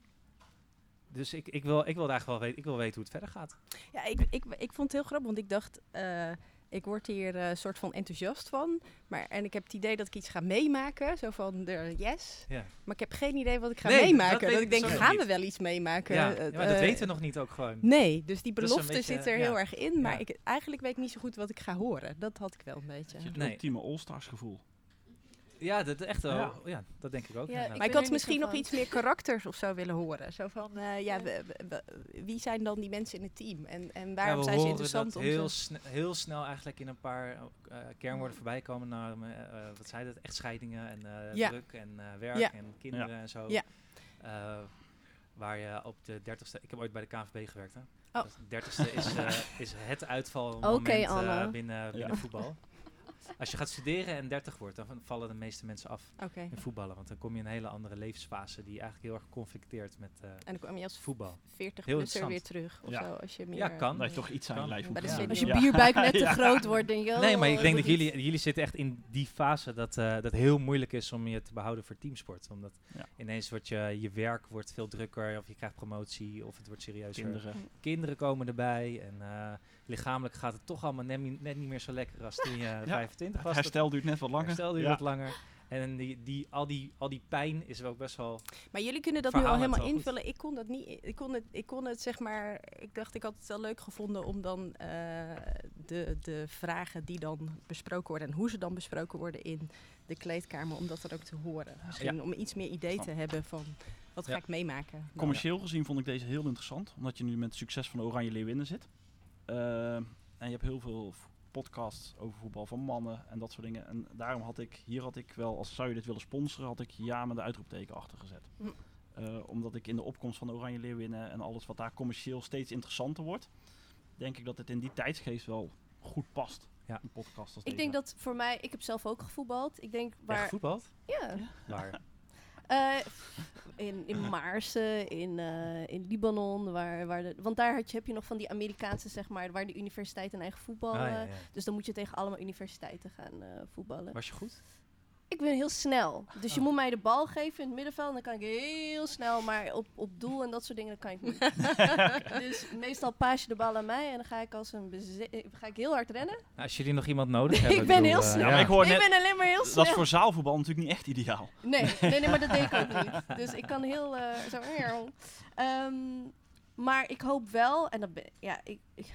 Speaker 2: dus ik, ik, wil, ik wilde eigenlijk wel weten, ik wil weten hoe het verder gaat.
Speaker 5: Ja, ik, ik, ik vond het heel grappig, want ik dacht, eh, ik word hier een soort van enthousiast van. Maar, en ik heb het idee dat ik iets ga meemaken, zo van de yes.
Speaker 2: Ja.
Speaker 5: Maar ik heb geen idee wat ik ga
Speaker 2: Nee, dat
Speaker 5: meemaken.
Speaker 2: weet
Speaker 5: Dat,
Speaker 2: ik
Speaker 5: denk, gaan we wel iets meemaken?
Speaker 2: Ja,
Speaker 5: Eh,
Speaker 2: ja, maar dat
Speaker 5: eh,
Speaker 2: weten we nog niet ook gewoon.
Speaker 5: Nee, dus die
Speaker 2: Dat
Speaker 5: belofte
Speaker 2: beetje,
Speaker 5: zit er
Speaker 2: ja.
Speaker 5: heel erg in. Maar
Speaker 2: Ja.
Speaker 5: ik, eigenlijk weet ik niet zo goed wat ik ga horen. Dat had ik wel een beetje.
Speaker 3: Het
Speaker 2: Nee.
Speaker 3: ultieme All-Stars gevoel.
Speaker 2: Ja, dat, echt wel.
Speaker 3: Ja.
Speaker 2: Ja. dat denk ik ook.
Speaker 5: Ja, maar ik had misschien nog iets meer karakters of zo willen horen. Zo van, eh, ja, we- we- we- wie zijn dan die mensen in het team? En, en waarom zijn ze interessant om
Speaker 2: heel, sne- heel snel eigenlijk in een paar eh, kernwoorden voorbij komen naar, eh, wat zei dat, echtscheidingen en eh,
Speaker 5: Ja.
Speaker 2: druk en eh, werk
Speaker 5: Ja.
Speaker 2: en kinderen
Speaker 3: Ja.
Speaker 2: en zo.
Speaker 5: Ja.
Speaker 2: Eh, waar je op de dertigste, ik heb ooit bij de KNVB gewerkt hè.
Speaker 5: Oh.
Speaker 2: Dus de dertigste is, eh, is het uitval
Speaker 4: Oké, Anne.
Speaker 2: binnen, binnen
Speaker 3: Ja.
Speaker 2: voetbal. Als je gaat studeren en 30 wordt, dan vallen de meeste mensen af in voetballen. Want dan kom je in een hele andere levensfase die eigenlijk heel erg conflicteert met eh,
Speaker 5: En dan kwam je als
Speaker 2: voetbal.
Speaker 5: 40
Speaker 2: Heel
Speaker 5: plusser weer terug. Of
Speaker 3: Ja.
Speaker 5: zo, als je meer,
Speaker 2: Ja, kan.
Speaker 3: Dat je toch iets aan je lijf moet
Speaker 4: Als je bierbuik net te
Speaker 3: Ja.
Speaker 4: groot wordt, denk je...
Speaker 2: Nee, maar
Speaker 4: oh,
Speaker 2: ik denk dat jullie, jullie zitten echt in die fase dat eh dat heel moeilijk is om je te behouden voor teamsport. Omdat
Speaker 3: Ja.
Speaker 2: ineens wordt je, je werk wordt veel drukker, of je krijgt promotie, of het wordt serieuzer.
Speaker 3: Kinderen.
Speaker 2: Kinderen komen erbij en eh, lichamelijk gaat het toch allemaal net, niet- net niet meer zo lekker als toen je 25 was.
Speaker 3: Het herstel duurt net wat langer.
Speaker 2: Herstel duurt
Speaker 3: Ja.
Speaker 2: wat langer. En die, die, al, die, al die pijn is ook best wel...
Speaker 5: Maar jullie kunnen dat nu al helemaal
Speaker 2: wel goed.
Speaker 5: invullen. Ik kon dat niet. Ik kon het, ik kon het zeg maar. Ik dacht, ik had het wel leuk gevonden om dan eh, de, de vragen die dan besproken worden en hoe ze dan besproken worden in de kleedkamer, om dat dan ook te horen. Misschien om iets meer idee te hebben van wat ga
Speaker 2: Ja.
Speaker 5: ik meemaken.
Speaker 3: Commercieel gezien vond ik deze heel interessant, omdat je nu met het succes van de Oranje Leeuwinnen zit. Eh, en je hebt heel veel podcasts over voetbal van mannen en dat soort dingen. En daarom had ik, hier had ik wel, als zou je dit willen sponsoren, had ik ja met de uitroepteken achter gezet.
Speaker 5: Hm.
Speaker 3: Eh, omdat ik in de opkomst van de Oranje Leeuwinnen en alles wat daar commercieel steeds interessanter wordt, denk ik dat het in die tijdsgeest wel goed past.
Speaker 2: Ja.
Speaker 3: Een podcast als
Speaker 4: Ik denk dat voor mij, ik heb zelf ook gevoetbald. Ik denk waar.
Speaker 2: Echt voetbald?
Speaker 4: Ja.
Speaker 2: Waar?
Speaker 4: Eh, in, in Maarsen, in, eh, in Libanon, waar, waar de, want daar had je, heb je nog van die Amerikaanse, zeg maar, waar de universiteit een eigen voetbal.
Speaker 2: Ah, ja,
Speaker 4: eh,
Speaker 2: ja.
Speaker 4: Dus dan moet je tegen allemaal universiteiten gaan voetballen.
Speaker 2: Was je goed?
Speaker 4: Ik ben heel snel. Dus je
Speaker 2: Oh.
Speaker 4: moet mij de bal geven in het middenveld. En dan kan ik heel snel, maar op, op doel en dat soort dingen, dat kan ik niet. dus meestal paas je de bal aan mij en dan ga ik als een beze- ga ik heel hard rennen.
Speaker 2: Nou, als jullie nog iemand nodig hebben...
Speaker 4: Ik ben
Speaker 2: bedoel,
Speaker 4: heel
Speaker 2: eh,
Speaker 4: snel.
Speaker 3: Ja, maar ik hoor
Speaker 4: Ik
Speaker 3: net,
Speaker 4: ben alleen maar heel
Speaker 3: Dat is
Speaker 4: snel.
Speaker 3: voor zaalvoetbal natuurlijk niet echt ideaal.
Speaker 4: Nee, nee, nee, maar dat deed ik ook niet. Dus ik kan heel eh, zo. Ehm, maar ik hoop wel, en dat ben, ja, ik, ik,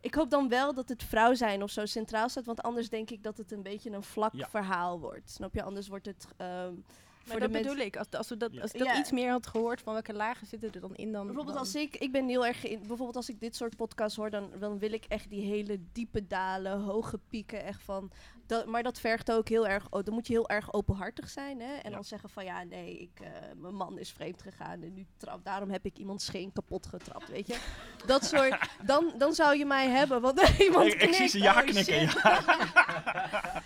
Speaker 4: ik hoop dan wel dat het vrouw zijn of zo centraal staat. Want anders denk ik dat het een beetje een vlak
Speaker 3: Ja.
Speaker 4: verhaal wordt. Snap je? Anders wordt het. ehm,
Speaker 5: Maar
Speaker 4: voor
Speaker 5: dat
Speaker 4: de
Speaker 5: bedoel ik. Als, als, we dat, als ik dat
Speaker 4: Ja.
Speaker 5: iets meer had gehoord van welke lagen zitten er dan in dan.
Speaker 4: Bijvoorbeeld
Speaker 5: dan-
Speaker 4: als ik, ik ben heel erg, in, bijvoorbeeld als ik dit soort podcasts hoor, dan, dan wil ik echt die hele diepe dalen, hoge pieken, echt van, dat, maar dat vergt ook heel erg, oh, dan moet je heel erg openhartig zijn, hè, en
Speaker 3: Ja.
Speaker 4: dan zeggen van, ja, nee, ik, eh, mijn man is vreemd gegaan en nu trap, daarom heb ik iemands scheen kapot getrapt, weet je, dat soort, dan, dan zou je mij hebben, want iemand
Speaker 3: Ik, ik zie ze ja
Speaker 4: oh,
Speaker 3: knikken. Ja.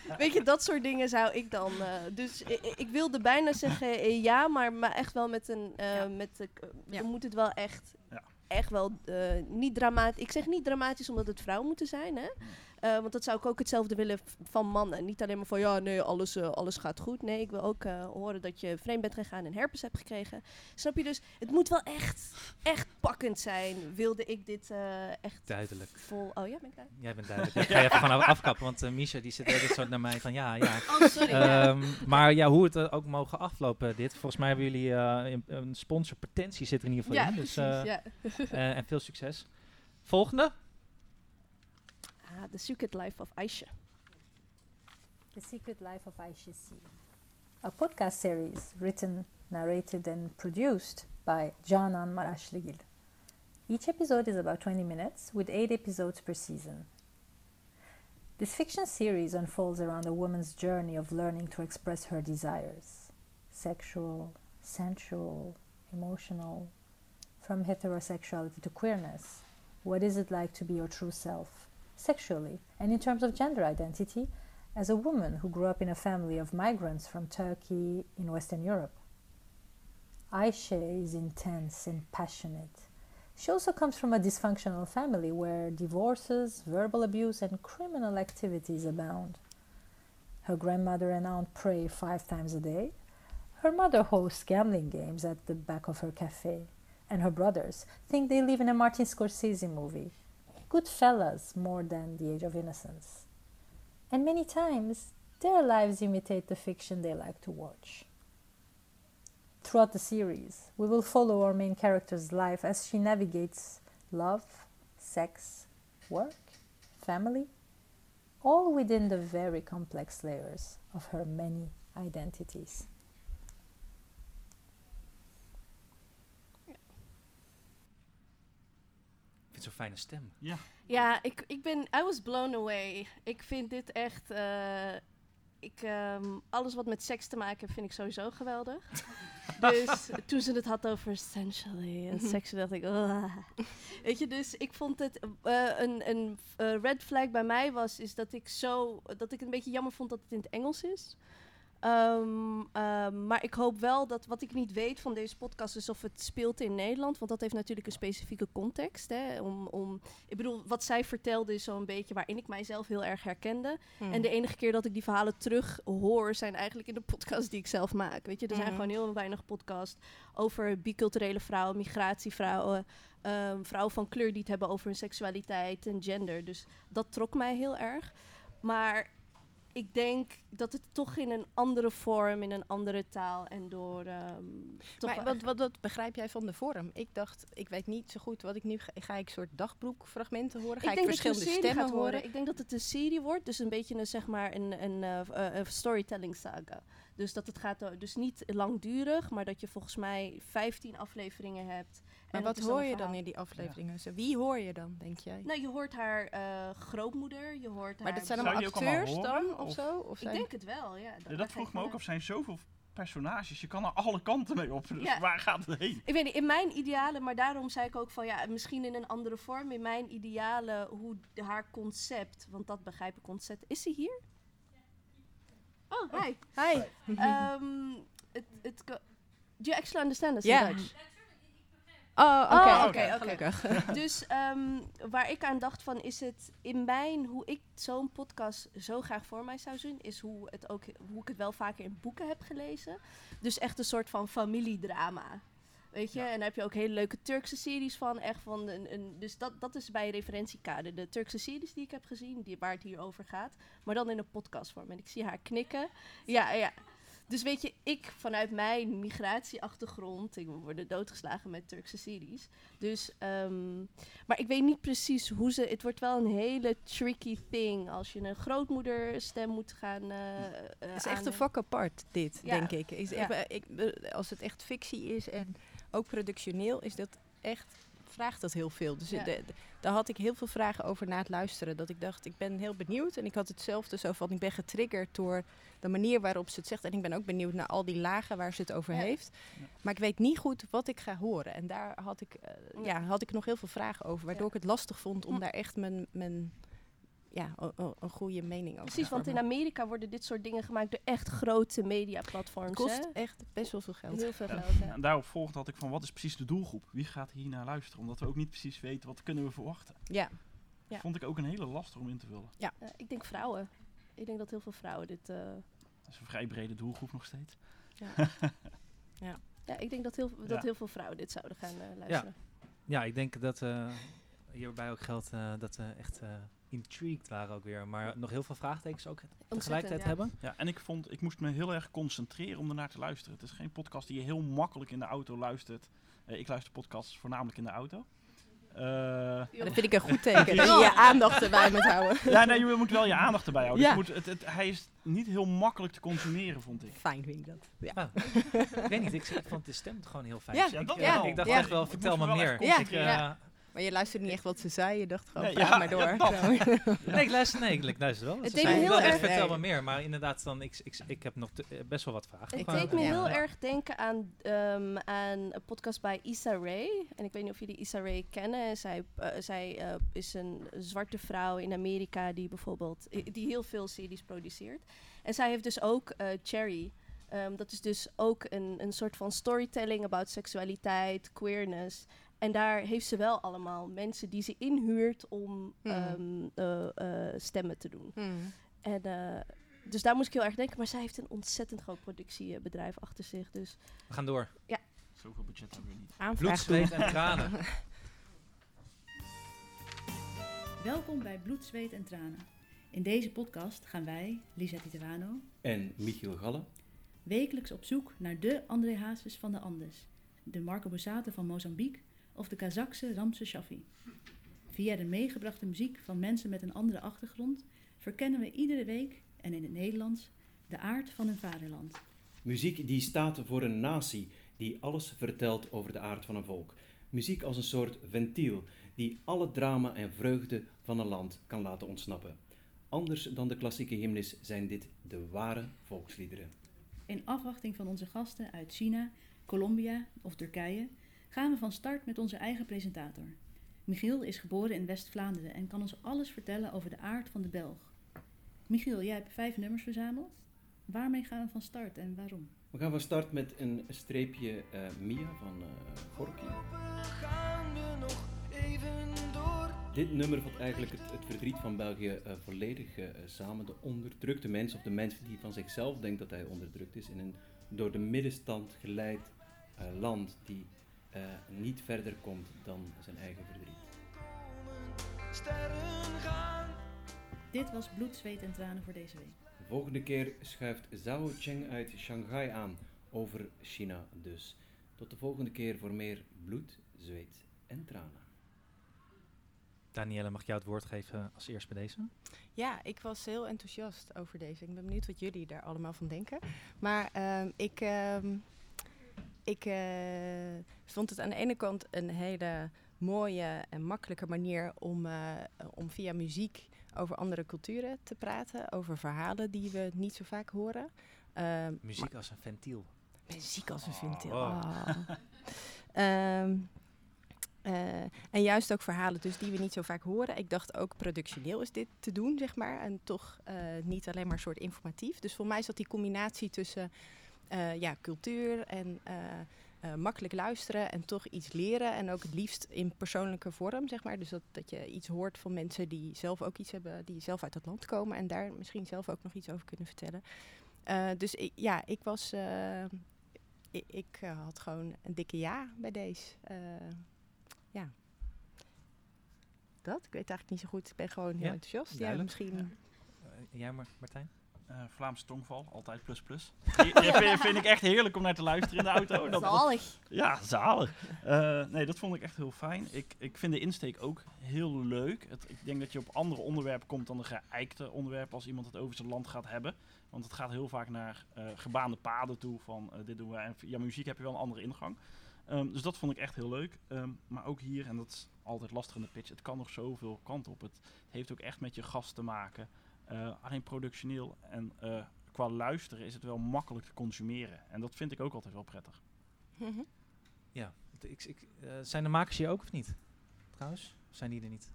Speaker 4: Weet je, dat soort dingen zou ik dan. eh, dus ik, ik wilde bijna zeggen eh, ja, maar, maar echt wel met een. eh, met de,
Speaker 5: Ja.
Speaker 4: Dan moet het wel echt.
Speaker 3: Ja.
Speaker 4: Echt wel niet dramatisch. Ik zeg niet dramatisch omdat het vrouwen moeten zijn, hè? Eh, want dat zou ik ook hetzelfde willen van mannen. Niet alleen maar van ja, nee, alles, eh, alles gaat goed. Nee, ik wil ook eh, horen dat je vreemd bent gegaan en herpes hebt gekregen. Snap je dus? Het moet wel echt, echt pakkend zijn. Wilde ik dit eh, echt
Speaker 2: Duidelijk.
Speaker 4: vol. Oh ja, ben ik daar?
Speaker 2: Jij bent duidelijk. Ik ga je even gewoon af- afkappen, want Misha die zit ook zo naar mij van ja, ja.
Speaker 4: Oh, sorry.
Speaker 2: Ehm, maar ja, hoe het ook mogen aflopen dit. Volgens mij hebben jullie eh, een, een sponsor potentie zit er in ieder geval
Speaker 4: Ja,
Speaker 2: in. Dus,
Speaker 4: precies,
Speaker 2: eh,
Speaker 4: ja.
Speaker 2: eh, en veel succes. Volgende.
Speaker 4: Ah, The Secret Life of Aisha.
Speaker 19: The Secret Life of Aisha C. A podcast series written, narrated, and produced by Canan Marashligil. Each episode is about 20 minutes, with 8 episodes per season. This fiction series unfolds around a woman's journey of learning to express her desires sexual, sensual, emotional, from heterosexuality to queerness. What is it like to be your true self, sexually, and in terms of gender identity, as a woman who grew up in a family of migrants from Turkey in Western Europe? Aisha is intense and passionate. She also comes from a dysfunctional family where divorces, verbal abuse, and criminal activities abound. Her grandmother and aunt pray five times a day. Her mother hosts gambling games at the back of her cafe. And her brothers think they live in a Martin Scorsese movie. Good fellas more than the age of innocence. And many times, their lives imitate the fiction they like to watch. Throughout the series, we will follow our main character's life as she navigates love, sex, work, family, all within the very complex layers of her many identities.
Speaker 2: Zo'n fijne stem.
Speaker 3: Ja.
Speaker 4: Ja, ik, ik ben... I was blown away. Ik vind dit echt... eh, ik, ehm, alles wat met seks te maken heeft, vind ik sowieso geweldig. dus toen ze het had over sensually en seks, dacht ik... "Ugh." Weet je, dus ik vond het... eh, een een eh, red flag bij mij was, is dat ik zo... Dat ik het een beetje jammer vond dat het in het Engels is. Ehm, ehm, maar ik hoop wel dat wat ik niet weet van deze podcast is of het speelt in Nederland. Want dat heeft natuurlijk een specifieke context. Hè, om, om, ik bedoel, wat zij vertelde is zo'n beetje waarin ik mijzelf heel erg herkende.
Speaker 5: Hmm.
Speaker 4: En de enige keer dat ik die verhalen terug hoor, zijn eigenlijk in de podcast die ik zelf maak. Weet je, er zijn
Speaker 5: Mhm.
Speaker 4: gewoon heel weinig podcasts over biculturele vrouwen, migratievrouwen. ehm, vrouwen van kleur die het hebben over hun seksualiteit en gender. Dus dat trok mij heel erg. Maar ik denk dat het toch in een andere vorm, in een andere taal en door. ehm,
Speaker 5: Maar wat, wat, wat begrijp jij van de vorm? Ik dacht, ik weet niet zo goed wat ik nu ga. Ga ik soort dagboekfragmenten horen? Ga ik,
Speaker 4: denk dat je een
Speaker 5: verschillende
Speaker 4: serie
Speaker 5: stemmen
Speaker 4: gaat
Speaker 5: horen?
Speaker 4: Ik denk dat het een serie wordt, dus een beetje een, zeg maar een, een, eh, eh, een storytelling saga. Dus dat het gaat, dus niet langdurig, maar dat je volgens mij 15 afleveringen hebt.
Speaker 5: Maar
Speaker 4: En
Speaker 5: wat hoor je dan in die afleveringen? Zo, Wie hoor je dan, denk jij?
Speaker 4: Nou, je hoort haar eh, grootmoeder, je hoort
Speaker 5: Maar
Speaker 4: haar...
Speaker 5: dat zijn allemaal
Speaker 3: je ook allemaal
Speaker 5: acteurs
Speaker 3: horen,
Speaker 5: dan, of,
Speaker 3: of-
Speaker 5: zo? Of
Speaker 4: Ik
Speaker 5: zijn-
Speaker 4: denk het wel, ja.
Speaker 3: Dat vroeg me ook af. zijn zoveel personages. Je kan er alle kanten mee op. Dus
Speaker 4: Ja.
Speaker 3: waar gaat het heen?
Speaker 4: Ik weet niet, in mijn idealen, maar daarom zei ik ook van ja, misschien in een andere vorm. In mijn idealen, hoe de- haar concept, want dat begrijp ik concept. Is ze hier? Oh, hi. Hi. Ehm, het, het, ko- do you actually understand us
Speaker 5: Ja.
Speaker 4: in Dutch?
Speaker 5: Oh, oké,
Speaker 4: Oh,
Speaker 5: oké,
Speaker 4: oké,
Speaker 5: gelukkig.
Speaker 4: dus ehm, waar ik aan dacht van is het in mijn, hoe ik zo'n podcast zo graag voor mij zou zien, is hoe, het ook, hoe ik het wel vaker in boeken heb gelezen. Dus echt een soort van familiedrama. Weet je, en daar heb je ook hele leuke Turkse series van. Echt van een, een, dus dat, dat is bij referentiekader. De Turkse series die ik heb gezien, die, waar het hier over gaat. Maar dan in een podcastvorm. En ik zie haar knikken. Ja, ja. Dus weet je, ik vanuit mijn migratieachtergrond, ik word doodgeslagen met Turkse series. Dus, ehm, maar ik weet niet precies hoe ze. Het wordt wel een hele tricky thing als je een grootmoederstem moet gaan. eh eh,
Speaker 5: Het is echt een vak apart, dit,
Speaker 4: Ja.
Speaker 5: denk ik. Is,
Speaker 4: Ja.
Speaker 5: ik- eh, als het echt fictie is en ook productioneel, is dat echt, vraagt dat heel veel. Dus
Speaker 4: Ja.
Speaker 5: de- de- daar had ik heel veel vragen over na het luisteren. Dat ik dacht, ik ben heel benieuwd. En ik had hetzelfde zo van, ik ben getriggerd door de manier waarop ze het zegt. En ik ben ook benieuwd naar al die lagen waar ze het over
Speaker 4: Ja.
Speaker 5: heeft. Maar ik weet niet goed wat ik ga horen. En daar had ik, eh, ja, had ik nog heel veel vragen over. Waardoor ik het lastig vond om daar echt mijn... mijn ja, een goede mening over
Speaker 4: Precies, want in. Amerika worden dit soort dingen gemaakt door echt grote mediaplatforms.
Speaker 5: Het kost
Speaker 4: hè?
Speaker 5: echt best wel veel geld.
Speaker 4: Heel veel
Speaker 3: Ja.
Speaker 4: geld, ja.
Speaker 3: En daarop volgde had ik van wat is precies de doelgroep? Wie gaat hier naar luisteren? Omdat we ook niet precies weten wat kunnen we verwachten.
Speaker 5: Ja. Ja.
Speaker 3: Vond ik ook een hele lastig om in te vullen.
Speaker 5: Ja.
Speaker 4: Ja, ik denk vrouwen. Ik denk dat heel veel vrouwen dit... eh,
Speaker 3: Dat is een vrij brede doelgroep nog steeds.
Speaker 4: Ja.
Speaker 5: ja.
Speaker 4: ja, ik denk dat heel, dat
Speaker 2: Ja.
Speaker 4: heel veel vrouwen dit zouden gaan eh, luisteren.
Speaker 2: Ja, ik denk dat eh, hierbij ook geldt eh, dat we echt eh, intrigued waren ook weer. Maar nog heel veel vraagtekens ook tegelijkertijd
Speaker 4: ja.
Speaker 2: hebben.
Speaker 3: Ja, en ik vond, ik moest me heel erg concentreren om ernaar te luisteren. Het is geen podcast die je heel makkelijk in de auto luistert. Eh, ik luister podcasts voornamelijk in de auto. Eh,
Speaker 5: dat vind ik een goed teken, dat je je aandacht erbij moet houden.
Speaker 3: Ja, nee, je moet wel je aandacht erbij houden.
Speaker 5: Ja.
Speaker 3: Dus moet, het, het, hij is niet heel makkelijk te consumeren, vond ik.
Speaker 5: Fijn vind ik dat. Ja.
Speaker 2: Ah, ik weet niet, ik, ik vond de stem gewoon heel fijn.
Speaker 5: Ja,
Speaker 2: ik,
Speaker 3: dat
Speaker 2: eh,
Speaker 3: wel.
Speaker 2: ik dacht
Speaker 3: Ja.
Speaker 2: echt wel, vertel me meer. eh.
Speaker 5: Maar je luisterde niet echt wat ze zei. Je dacht gewoon,
Speaker 2: ja,
Speaker 5: maar door.
Speaker 2: ja. Nee, ik luister, nee, ik luister wel.
Speaker 4: Het
Speaker 2: Ze
Speaker 4: deed me
Speaker 2: zei
Speaker 4: heel
Speaker 2: wel,
Speaker 4: erg-
Speaker 2: Vertel wel meer, maar inderdaad, dan, ik, ik, ik heb nog te- eh, best wel wat vragen.
Speaker 4: Het deed me heel
Speaker 2: Ja.
Speaker 4: erg denken aan, ehm, aan een podcast bij Issa Rae. En ik weet niet of jullie Issa Rae kennen. Zij, eh, zij eh, is een zwarte vrouw in Amerika die bijvoorbeeld die heel veel series produceert. En zij heeft dus ook eh, Cherry. Ehm, dat is dus ook een, een soort van storytelling about seksualiteit, queerness. En daar heeft ze wel allemaal mensen die ze inhuurt om
Speaker 5: Hmm.
Speaker 4: ehm, eh, eh, stemmen te doen.
Speaker 5: Hmm.
Speaker 4: En, eh, dus daar moest ik heel erg denken. Maar zij heeft een ontzettend groot productiebedrijf achter zich. Dus
Speaker 2: We gaan door.
Speaker 4: ja.
Speaker 3: Zoveel budget hebben we niet.
Speaker 5: Aanvraag
Speaker 2: Bloed, en tranen.
Speaker 20: Welkom bij Bloed, Zweet en Tranen. In deze podcast gaan wij, Lisette Terrano,
Speaker 21: En Michiel Galle.
Speaker 20: wekelijks op zoek naar de André Hazes van de Andes, de Marco Borsato van Mozambique of de Kazakse Ramse Shaffi. Via de meegebrachte muziek van mensen met een andere achtergrond verkennen we iedere week, en in het Nederlands, de aard van hun vaderland.
Speaker 21: Muziek die staat voor een natie, die alles vertelt over de aard van een volk. Muziek als een soort ventiel, die alle drama en vreugde van een land kan laten ontsnappen. Anders dan de klassieke hymnes zijn dit de ware volksliederen.
Speaker 20: In afwachting van onze gasten uit China, Colombia of Turkije gaan we van start met onze eigen presentator. Michiel is geboren in West-Vlaanderen en kan ons alles vertellen over de aard van de Belg. Michiel, jij hebt vijf nummers verzameld. Waarmee gaan we van start en waarom?
Speaker 21: We gaan van start met een streepje eh, Mia van eh Gorky. Dit nummer vat eigenlijk het, het verdriet van België eh, volledig eh, samen. De onderdrukte mens, of de mens die van zichzelf denkt dat hij onderdrukt is, in een door de middenstand geleid eh, land die eh, niet verder komt dan zijn eigen verdriet.
Speaker 20: Dit was Bloed, Zweet en Tranen voor deze week.
Speaker 21: De volgende keer schuift Zhao Cheng uit Shanghai aan, over China dus. Tot de volgende keer voor meer bloed, zweet en tranen.
Speaker 2: Danielle, mag ik jou het woord geven als eerst bij deze?
Speaker 5: Ja, ik was heel enthousiast over deze. Ik ben benieuwd wat jullie daar allemaal van denken. Maar ehm, ik, ehm, ik eh, vond het aan de ene kant een hele mooie en makkelijke manier om, eh, om via muziek over andere culturen te praten. Over verhalen die we niet zo vaak horen. Ehm,
Speaker 2: Muziek als een ventiel.
Speaker 5: Muziek als een
Speaker 2: Oh,
Speaker 5: ventiel. Ah. Ehm, eh, en juist ook verhalen dus die we niet zo vaak horen. Ik dacht ook productioneel is dit te doen, zeg maar. En toch niet alleen maar een soort informatief. Dus voor mij dat die combinatie tussen eh, ja, cultuur en eh, eh, makkelijk luisteren en toch iets leren. En ook het liefst in persoonlijke vorm, zeg maar. Dus dat, dat je iets hoort van mensen die zelf ook iets hebben, die zelf uit het land komen. En daar misschien zelf ook nog iets over kunnen vertellen. Dus ik, ja, ik was... ik, ik had gewoon een dikke ja bij deze. Ja. Dat? Ik weet eigenlijk niet zo goed. Ik ben gewoon heel
Speaker 2: Ja,
Speaker 5: enthousiast. Ja,
Speaker 2: duidelijk.
Speaker 5: misschien...
Speaker 2: Jij, Mar- Martijn?
Speaker 3: Eh Vlaamse tongval, altijd plus plus. Die, die vind, ik echt heerlijk om naar te luisteren in de auto. Dat-
Speaker 4: Zalig.
Speaker 3: Ja, zalig. Eh, nee, dat vond ik echt heel fijn. Ik, ik vind de insteek ook heel leuk. Het, ik denk dat je op andere onderwerpen komt dan de geëikte onderwerpen als iemand het over zijn land gaat hebben. Want het gaat heel vaak naar eh, gebaande paden toe van dit doen we. En ja, muziek heb je wel een andere ingang. Ehm, dus dat vond ik echt heel leuk. Ehm, maar ook hier, en dat is altijd lastig in de pitch, het kan nog zoveel kant op. Het heeft ook echt met je gast te maken. Eh, alleen productioneel en eh, qua luisteren is het wel makkelijk te consumeren. En dat vind ik ook altijd wel prettig.
Speaker 2: Ja. want Ik, ik, eh, zijn de makers hier ook of niet? Trouwens? Of zijn die er niet?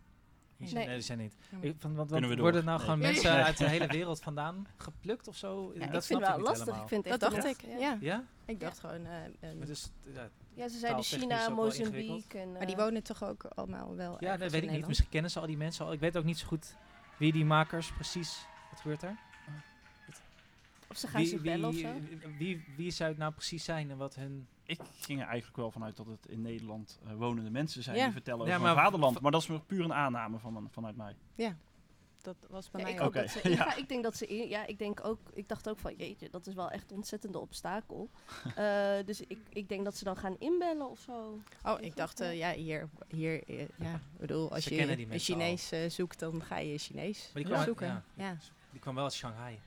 Speaker 5: Nee.
Speaker 2: Nee, die zijn niet. Ik, van, want,
Speaker 3: Kunnen
Speaker 2: want
Speaker 3: we
Speaker 2: worden nou gewoon
Speaker 3: Nee.
Speaker 2: mensen uit de hele wereld vandaan geplukt of zo?
Speaker 4: Ja, ik
Speaker 2: dat
Speaker 4: vind
Speaker 2: snap
Speaker 4: het wel
Speaker 2: niet
Speaker 4: lastig.
Speaker 2: helemaal.
Speaker 4: Ik vind het
Speaker 5: Dat dacht ik, ja.
Speaker 2: Ja?
Speaker 5: Ik dacht gewoon... eh,
Speaker 2: dus, ja,
Speaker 4: Ja, ze zeiden China. Mozambique. En,
Speaker 5: maar die wonen toch ook allemaal wel
Speaker 2: Ja, dat weet ik niet. Misschien kennen ze al die mensen al. Ik weet ook niet zo goed wie die makers precies... Wat gebeurt er?
Speaker 4: Of ze gaan
Speaker 2: Wie,
Speaker 4: ze bellen of zo.
Speaker 2: wie, wie, wie zou het nou precies zijn en wat hun...
Speaker 3: Ik ging er eigenlijk wel vanuit dat het in Nederland eh, wonende mensen zijn
Speaker 5: Ja.
Speaker 3: die vertellen
Speaker 2: Ja,
Speaker 3: over
Speaker 2: maar
Speaker 3: hun vaderland. Maar dat is puur een aanname van, vanuit mij.
Speaker 5: Ja, dat was bij
Speaker 4: Ja,
Speaker 5: mij
Speaker 4: ik,
Speaker 5: ook.
Speaker 4: dat ze
Speaker 3: ja.
Speaker 4: ik denk dat ze in, ja, ik denk ook, ik dacht ook van jeetje, dat is wel echt een ontzettende obstakel. Eh, dus ik, ik denk dat ze dan gaan inbellen of zo.
Speaker 5: Oh, ik dacht, eh, ja, hier, hier eh, ja, ik bedoel, als
Speaker 2: Ze
Speaker 5: je een. Chinees zoekt, dan ga je Chinees
Speaker 2: Maar die kwam,
Speaker 5: zoeken.
Speaker 2: ja,
Speaker 5: Ja.
Speaker 2: die kwam wel uit Shanghai.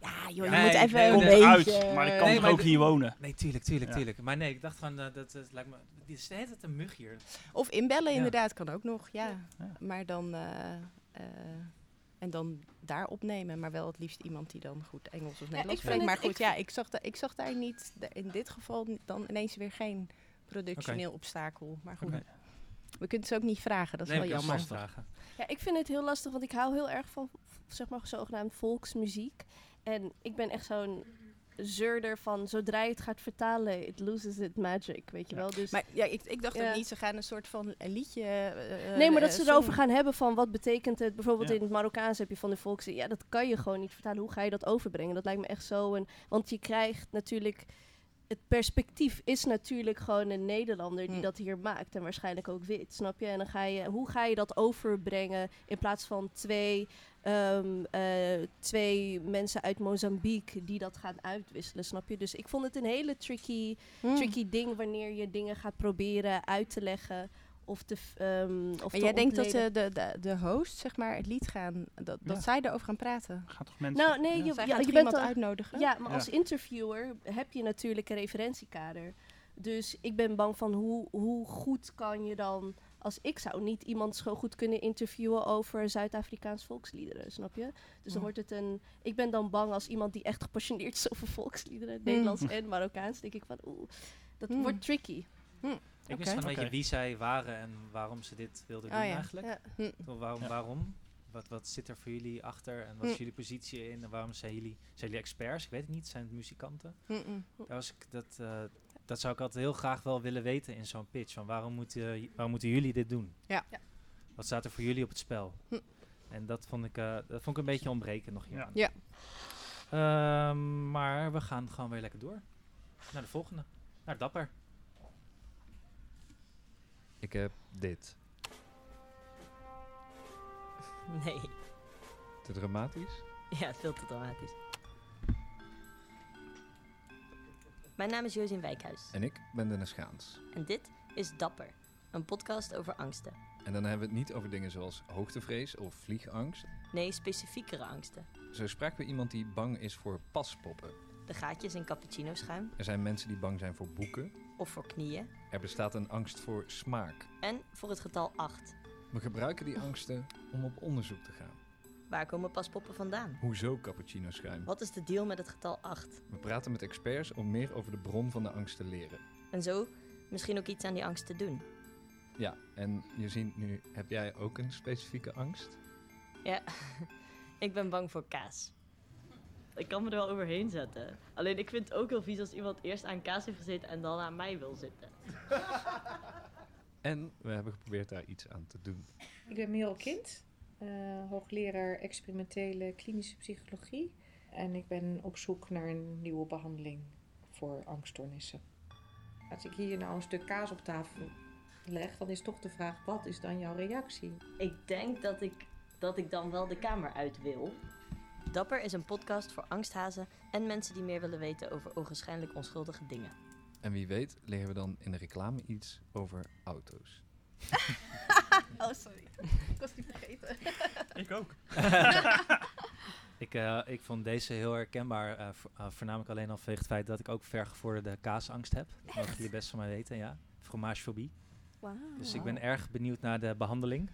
Speaker 5: Ja, joh, je
Speaker 2: Nee,
Speaker 5: moet even
Speaker 2: nee,
Speaker 5: een beetje...
Speaker 3: uit, maar ik kan
Speaker 2: Nee,
Speaker 3: toch
Speaker 2: maar
Speaker 3: ook hier wonen?
Speaker 2: Nee, tuurlijk, tuurlijk,
Speaker 3: Ja.
Speaker 2: tuurlijk. Maar nee, ik dacht gewoon, dat, dat, dat lijkt me... Dit is de hele tijd een mug hier.
Speaker 5: Of inbellen
Speaker 2: Ja.
Speaker 5: inderdaad, kan ook nog, ja.
Speaker 2: Ja.
Speaker 5: Maar dan... en dan daar opnemen, maar wel het liefst iemand die dan goed Engels of Nederlands spreekt. Maar goed,
Speaker 4: ik
Speaker 5: ja, ik zag, da- ik zag daar niet, de- in dit geval dan ineens weer geen productioneel obstakel. Maar goed, we kunnen het ook niet vragen, dat is
Speaker 2: Nee,
Speaker 5: wel jammer.
Speaker 2: vragen.
Speaker 4: Ja, ik vind het heel lastig, want ik hou heel erg van, zeg maar, zogenaamd volksmuziek. En ik ben echt zo'n zeurder van, zodra je het gaat vertalen, it loses its magic, weet je wel. Dus,
Speaker 5: Maar ja, ik, ik dacht
Speaker 4: Ja.
Speaker 5: ook niet, ze gaan een soort van een liedje... eh,
Speaker 4: nee, maar
Speaker 5: eh,
Speaker 4: dat ze
Speaker 5: song-
Speaker 4: erover gaan hebben van, wat betekent het? Bijvoorbeeld
Speaker 5: Ja.
Speaker 4: in het Marokkaans heb je van de volks... Ja, dat kan je gewoon niet vertalen. Hoe ga je dat overbrengen? Dat lijkt me echt zo. En, want je krijgt natuurlijk... Het perspectief is natuurlijk gewoon een Nederlander die
Speaker 5: Hm.
Speaker 4: dat hier maakt. En waarschijnlijk ook wit, snap je? En dan ga je... Hoe ga je dat overbrengen in plaats van twee... ehm, eh, twee mensen uit Mozambique die dat gaan uitwisselen, snap je? Dus ik vond het een hele tricky,
Speaker 5: Hmm.
Speaker 4: tricky ding wanneer je dingen gaat proberen uit te leggen of te, f- ehm, of
Speaker 5: En jij denkt dat de, de, de, de host, zeg maar, het lied gaan, dat, dat
Speaker 4: Ja.
Speaker 5: zij erover gaan praten?
Speaker 3: Gaat toch mensen...
Speaker 4: Nou, nee, je, ja, je bent al-
Speaker 5: uitnodigen?
Speaker 4: Ja, maar
Speaker 5: Ja.
Speaker 4: als interviewer heb je natuurlijk een referentiekader. Dus ik ben bang van hoe, hoe goed kan je dan... Als ik zou niet iemand zo goed kunnen interviewen over Zuid-Afrikaans volksliederen, snap je? Dus dan wordt het een... Ik ben dan bang als iemand die echt gepassioneerd is over volksliederen. Nederlands en Marokkaans, denk ik van oeh, dat
Speaker 5: Hmm.
Speaker 4: wordt tricky.
Speaker 2: Ik wist gewoon een beetje wie zij waren en waarom ze dit wilden
Speaker 4: Oh
Speaker 2: doen
Speaker 4: ja.
Speaker 2: eigenlijk.
Speaker 4: Ja.
Speaker 5: Hm.
Speaker 2: Waarom,
Speaker 3: Ja.
Speaker 2: waarom? Wat, wat zit er voor jullie achter en wat is
Speaker 5: Hm.
Speaker 2: jullie positie in en waarom zijn jullie, zijn jullie experts? Ik weet het niet, zijn het muzikanten? Daar was ik, dat, eh, dat zou ik altijd heel graag wel willen weten in zo'n pitch. Van waarom, moeten, waarom moeten jullie dit doen?
Speaker 5: Ja. Ja.
Speaker 2: Wat staat er voor jullie op het spel?
Speaker 5: Hm.
Speaker 2: En dat vond, ik, eh, dat vond ik een beetje ontbreken nog hier.
Speaker 5: Ja.
Speaker 2: Ehm, maar we gaan gewoon weer lekker door. Naar de volgende. Naar Dapper.
Speaker 22: Ik heb dit.
Speaker 23: Nee.
Speaker 22: Te dramatisch?
Speaker 23: Ja, veel te dramatisch. Mijn naam is Josien Wijkhuis.
Speaker 22: En ik ben Dennis Gaans.
Speaker 23: En dit is Dapper, een podcast over angsten.
Speaker 22: En dan hebben we het niet over dingen zoals hoogtevrees of vliegangst.
Speaker 23: Nee, specifiekere angsten.
Speaker 22: Zo spraken we iemand die bang is voor paspoppen.
Speaker 23: De gaatjes in cappuccino schuim
Speaker 22: Er zijn mensen die bang zijn voor boeken.
Speaker 23: of voor knieën.
Speaker 22: Er bestaat een angst voor smaak.
Speaker 23: En voor het getal 8.
Speaker 22: We gebruiken die angsten om op onderzoek te gaan.
Speaker 23: Waar komen paspoppen vandaan?
Speaker 22: Hoezo cappuccino schuim?
Speaker 23: Wat is de deal met het getal 8?
Speaker 22: We praten met experts om meer over de bron van de angst te leren.
Speaker 23: En zo misschien ook iets aan die angst te doen.
Speaker 22: Ja, en je ziet nu, heb jij ook een specifieke angst?
Speaker 23: Ja, ik ben bang voor kaas. Ik kan me er wel overheen zetten. Alleen ik vind het ook heel vies als iemand eerst aan kaas heeft gezeten en dan aan mij wil zitten.
Speaker 22: En we hebben geprobeerd daar iets aan te doen.
Speaker 24: Ik ben Merel Kind, eh, hoogleraar experimentele klinische psychologie. En ik ben op zoek naar een nieuwe behandeling voor angststoornissen. Als ik hier nou een stuk kaas op tafel leg, dan is toch de vraag: wat is dan jouw reactie?
Speaker 23: Ik denk dat ik, dat ik dan wel de kamer uit wil. Dapper is een podcast voor angsthazen en mensen die meer willen weten over ogenschijnlijk onschuldige dingen.
Speaker 22: En wie weet leren we dan in de reclame iets over auto's.
Speaker 4: oh, sorry. Ik was die vergeten.
Speaker 3: Ik ook.
Speaker 2: ik, eh, ik vond deze heel herkenbaar, eh, vo- eh, voornamelijk alleen al vanwege het feit dat ik ook vergevorderde kaasangst heb. Dat mogen jullie best van mij weten, ja. Fromagefobie.
Speaker 4: Wauw.
Speaker 2: Dus ik ben erg benieuwd naar de behandeling.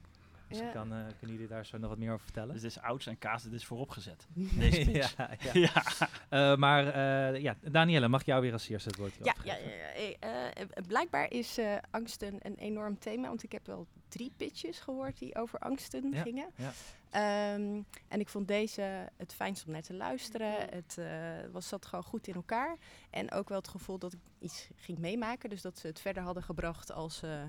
Speaker 2: Dus
Speaker 4: Ja.
Speaker 2: ik kan, eh, kunnen jullie daar zo nog wat meer over vertellen?
Speaker 3: Dus dit is ouds en kaas, dit is vooropgezet. Deze pitch.
Speaker 2: ja, ja.
Speaker 3: Ja.
Speaker 2: Eh, maar eh, ja, Danielle, mag ik jou weer als eerste het woord
Speaker 5: Ja, ja, ja, ja, blijkbaar is eh, angst een, enorm thema, want ik heb wel drie pitches gehoord die over angsten
Speaker 2: Ja,
Speaker 5: gingen.
Speaker 2: ja.
Speaker 5: Ehm, en ik vond deze het fijnst om naar te luisteren. Het eh, was, zat gewoon goed in elkaar. En ook wel het gevoel dat ik iets ging meemaken. Dus dat ze het verder hadden gebracht als eh,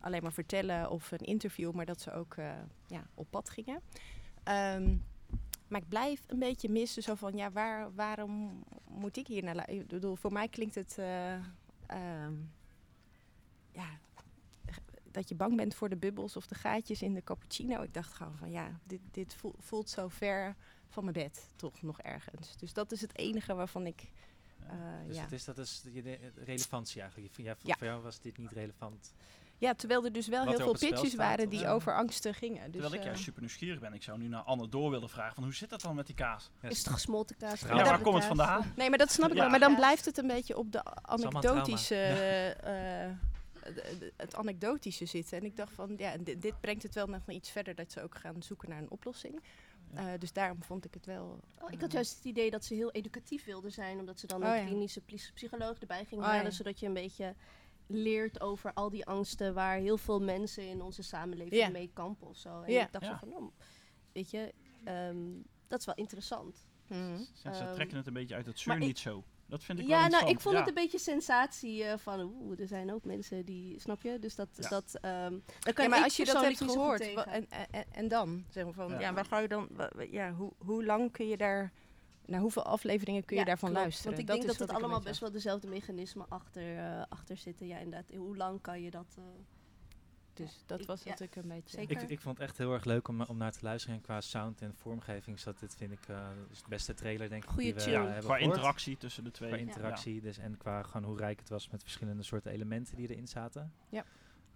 Speaker 5: alleen maar vertellen of een interview, maar dat ze ook eh, ja, op pad gingen. Ehm, maar ik blijf een beetje missen zo van, ja, waar, waarom moet ik hier naar luisteren? Ik bedoel, voor mij klinkt het, eh, ehm, ja, dat je bang bent voor de bubbels of de gaatjes in de cappuccino. Ik dacht gewoon van, ja, dit, dit voel- voelt zo ver van mijn bed, toch nog ergens. Dus dat is het enige waarvan ik, eh,
Speaker 2: Dus
Speaker 5: ja.
Speaker 2: het is, dat is je relevantie eigenlijk. Ja, voor,
Speaker 5: Ja.
Speaker 2: voor jou was dit niet relevant.
Speaker 5: Ja, terwijl er dus wel heel veel pitches waren die over angsten gingen. Dus,
Speaker 3: Terwijl ik
Speaker 5: eh,
Speaker 3: juist super nieuwsgierig ben. Ik zou nu naar Anne door willen vragen van hoe zit dat dan met die kaas?
Speaker 4: Is het gesmolten kaas?
Speaker 3: Ja, waar komt het vandaan?
Speaker 5: Nee, maar dat snap ik
Speaker 3: Ja.
Speaker 5: wel. Maar dan blijft het een beetje op de anekdotische, eh, de- het anekdotische zitten. En ik dacht van, ja, dit, dit brengt het wel nog iets verder dat ze ook gaan zoeken naar een oplossing. Eh, dus daarom vond ik het wel.
Speaker 4: Oh, ik had juist het idee dat ze heel educatief wilden zijn, omdat ze dan
Speaker 5: Oh,
Speaker 4: een
Speaker 5: ja.
Speaker 4: klinische psycholoog erbij gingen
Speaker 5: Oh, ja.
Speaker 4: halen, zodat je een beetje leert over al die angsten waar heel veel mensen in onze samenleving mee kampen of zo. En ik dacht
Speaker 5: Ja.
Speaker 4: zo van, oh, weet je, ehm, dat is wel interessant.
Speaker 5: Mhm.
Speaker 3: Ze, ze
Speaker 4: Ehm,
Speaker 3: trekken het een beetje uit het
Speaker 4: maar
Speaker 3: zuur
Speaker 4: ik-
Speaker 3: niet zo. Dat vind ik wel
Speaker 4: Ja, nou, ik vond
Speaker 3: Ja.
Speaker 4: het een beetje sensatie eh, van, oeh, er zijn ook mensen die, snap je? Dus dat,
Speaker 3: Ja.
Speaker 4: dat ehm daar kan
Speaker 5: Ja, maar als je dat hebt gehoord, en, en, en dan? Zeg maar van,
Speaker 4: Ja.
Speaker 5: ja. waar ga je dan, ja, hoe, hoe lang kun je daar, naar hoeveel afleveringen kun je
Speaker 4: Ja,
Speaker 5: daarvan
Speaker 4: klopt.
Speaker 5: luisteren?
Speaker 4: Want ik
Speaker 5: Dat
Speaker 4: denk dat het allemaal best wel dezelfde mechanismen achter, eh, achter zitten. Ja, inderdaad. Hoe lang kan je dat... eh,
Speaker 5: Dus dat was wat ik een beetje...
Speaker 4: Zeker.
Speaker 2: Ik, ik vond het echt heel erg leuk om, om naar te luisteren. En qua sound en vormgeving zat dit, vind ik, eh, dus de beste trailer denk ik
Speaker 4: Goeie
Speaker 2: die we
Speaker 4: tune.
Speaker 2: eh,
Speaker 4: Ja,
Speaker 2: hebben
Speaker 3: qua
Speaker 2: gehoord.
Speaker 3: interactie tussen de twee.
Speaker 2: Qua
Speaker 3: Ja.
Speaker 2: interactie, dus en qua gewoon hoe rijk het was met verschillende soorten elementen die erin zaten.
Speaker 5: Ja.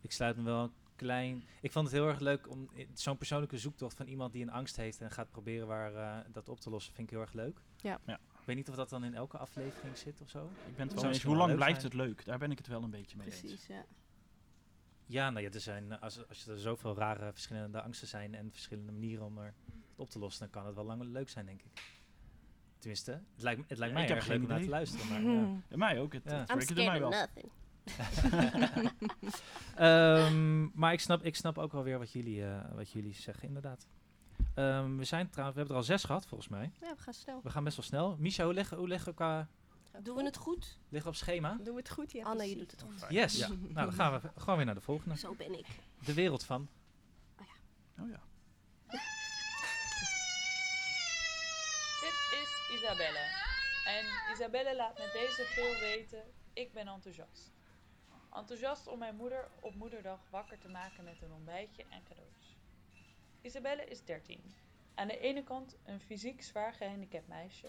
Speaker 2: Ik sluit me wel klein... Ik vond het heel erg leuk om zo'n persoonlijke zoektocht van iemand die een angst heeft en gaat proberen waar eh, dat op te lossen, vind ik heel erg leuk.
Speaker 5: Ja.
Speaker 3: Ja.
Speaker 2: Ik weet niet of dat dan in elke aflevering zit of zo.
Speaker 3: Ik ben het wel eens. Hoe lang blijft
Speaker 2: zijn.
Speaker 3: het leuk? Daar ben ik het wel een beetje mee eens.
Speaker 4: Precies, ja.
Speaker 2: Ja, nou ja, er zijn, eh, als, als er zoveel rare verschillende angsten zijn en verschillende manieren om er het op te lossen, dan kan het wel lang leuk zijn, denk ik. Tenminste, het lijkt, het lijkt
Speaker 3: Ja,
Speaker 2: mij
Speaker 3: ik heb
Speaker 2: erg
Speaker 3: geen
Speaker 2: leuk om naar te luisteren. Maar, ja.
Speaker 3: Ja, mij ook. Het,
Speaker 2: Ja.
Speaker 3: het
Speaker 4: I'm
Speaker 3: triggerde mij wel.
Speaker 4: of nothing.
Speaker 2: Ehm, maar ik snap, ik snap ook wel weer wat jullie, eh, wat jullie zeggen, inderdaad. Ehm, we, zijn trouwens, we hebben er al zes gehad, volgens mij.
Speaker 4: Ja, we gaan snel.
Speaker 2: We gaan best wel snel. Misha, hoe liggen, hoe we qua...
Speaker 4: Doen we het goed?
Speaker 2: Liggen we op schema?
Speaker 5: Doen we het goed? Ja,
Speaker 4: Anne, je doet het goed.
Speaker 2: Yes. Nou, dan gaan we gewoon weer naar de volgende.
Speaker 4: Zo ben ik.
Speaker 2: De wereld van.
Speaker 3: Oh ja.
Speaker 25: Dit is Isabelle. En Isabelle laat met deze geel weten, ik ben enthousiast. Enthousiast om mijn moeder op moederdag wakker te maken met een ontbijtje en cadeautjes. Isabelle is 13. Aan de ene kant een fysiek zwaar gehandicapt meisje,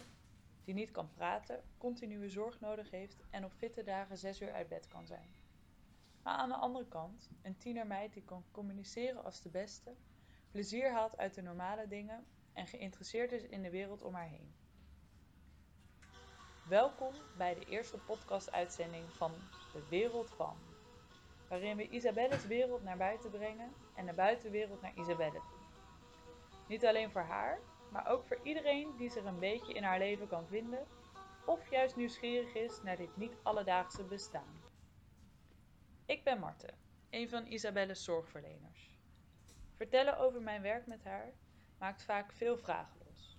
Speaker 25: die niet kan praten, continue zorg nodig heeft en op fitte dagen 6 uur uit bed kan zijn. Maar aan de andere kant een tienermeid die kan communiceren als de beste, plezier haalt uit de normale dingen en geïnteresseerd is in de wereld om haar heen. Welkom bij de eerste podcast-uitzending van De Wereld van, waarin we Isabelle's wereld naar buiten brengen en de buitenwereld naar Isabelle toe. Niet alleen voor haar, maar ook voor iedereen die zich een beetje in haar leven kan vinden of juist nieuwsgierig is naar dit niet alledaagse bestaan. Ik ben Marten, een van Isabelle's zorgverleners. Vertellen over mijn werk met haar maakt vaak veel vragen los.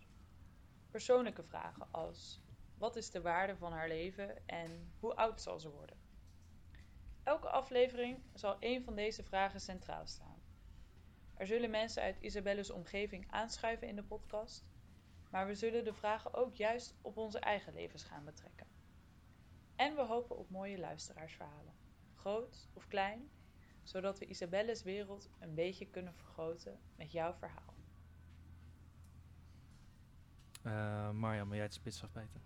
Speaker 25: Persoonlijke vragen als wat is de waarde van haar leven en hoe oud zal ze worden? Elke aflevering zal één van deze vragen centraal staan. Er zullen mensen uit Isabelle's omgeving aanschuiven in de podcast, maar we zullen de vragen ook juist op onze eigen levens gaan betrekken. En we hopen op mooie luisteraarsverhalen, groot of klein, zodat we Isabelle's wereld een beetje kunnen vergroten met jouw verhaal.
Speaker 2: Eh Marjan, wil jij het spits afbijten?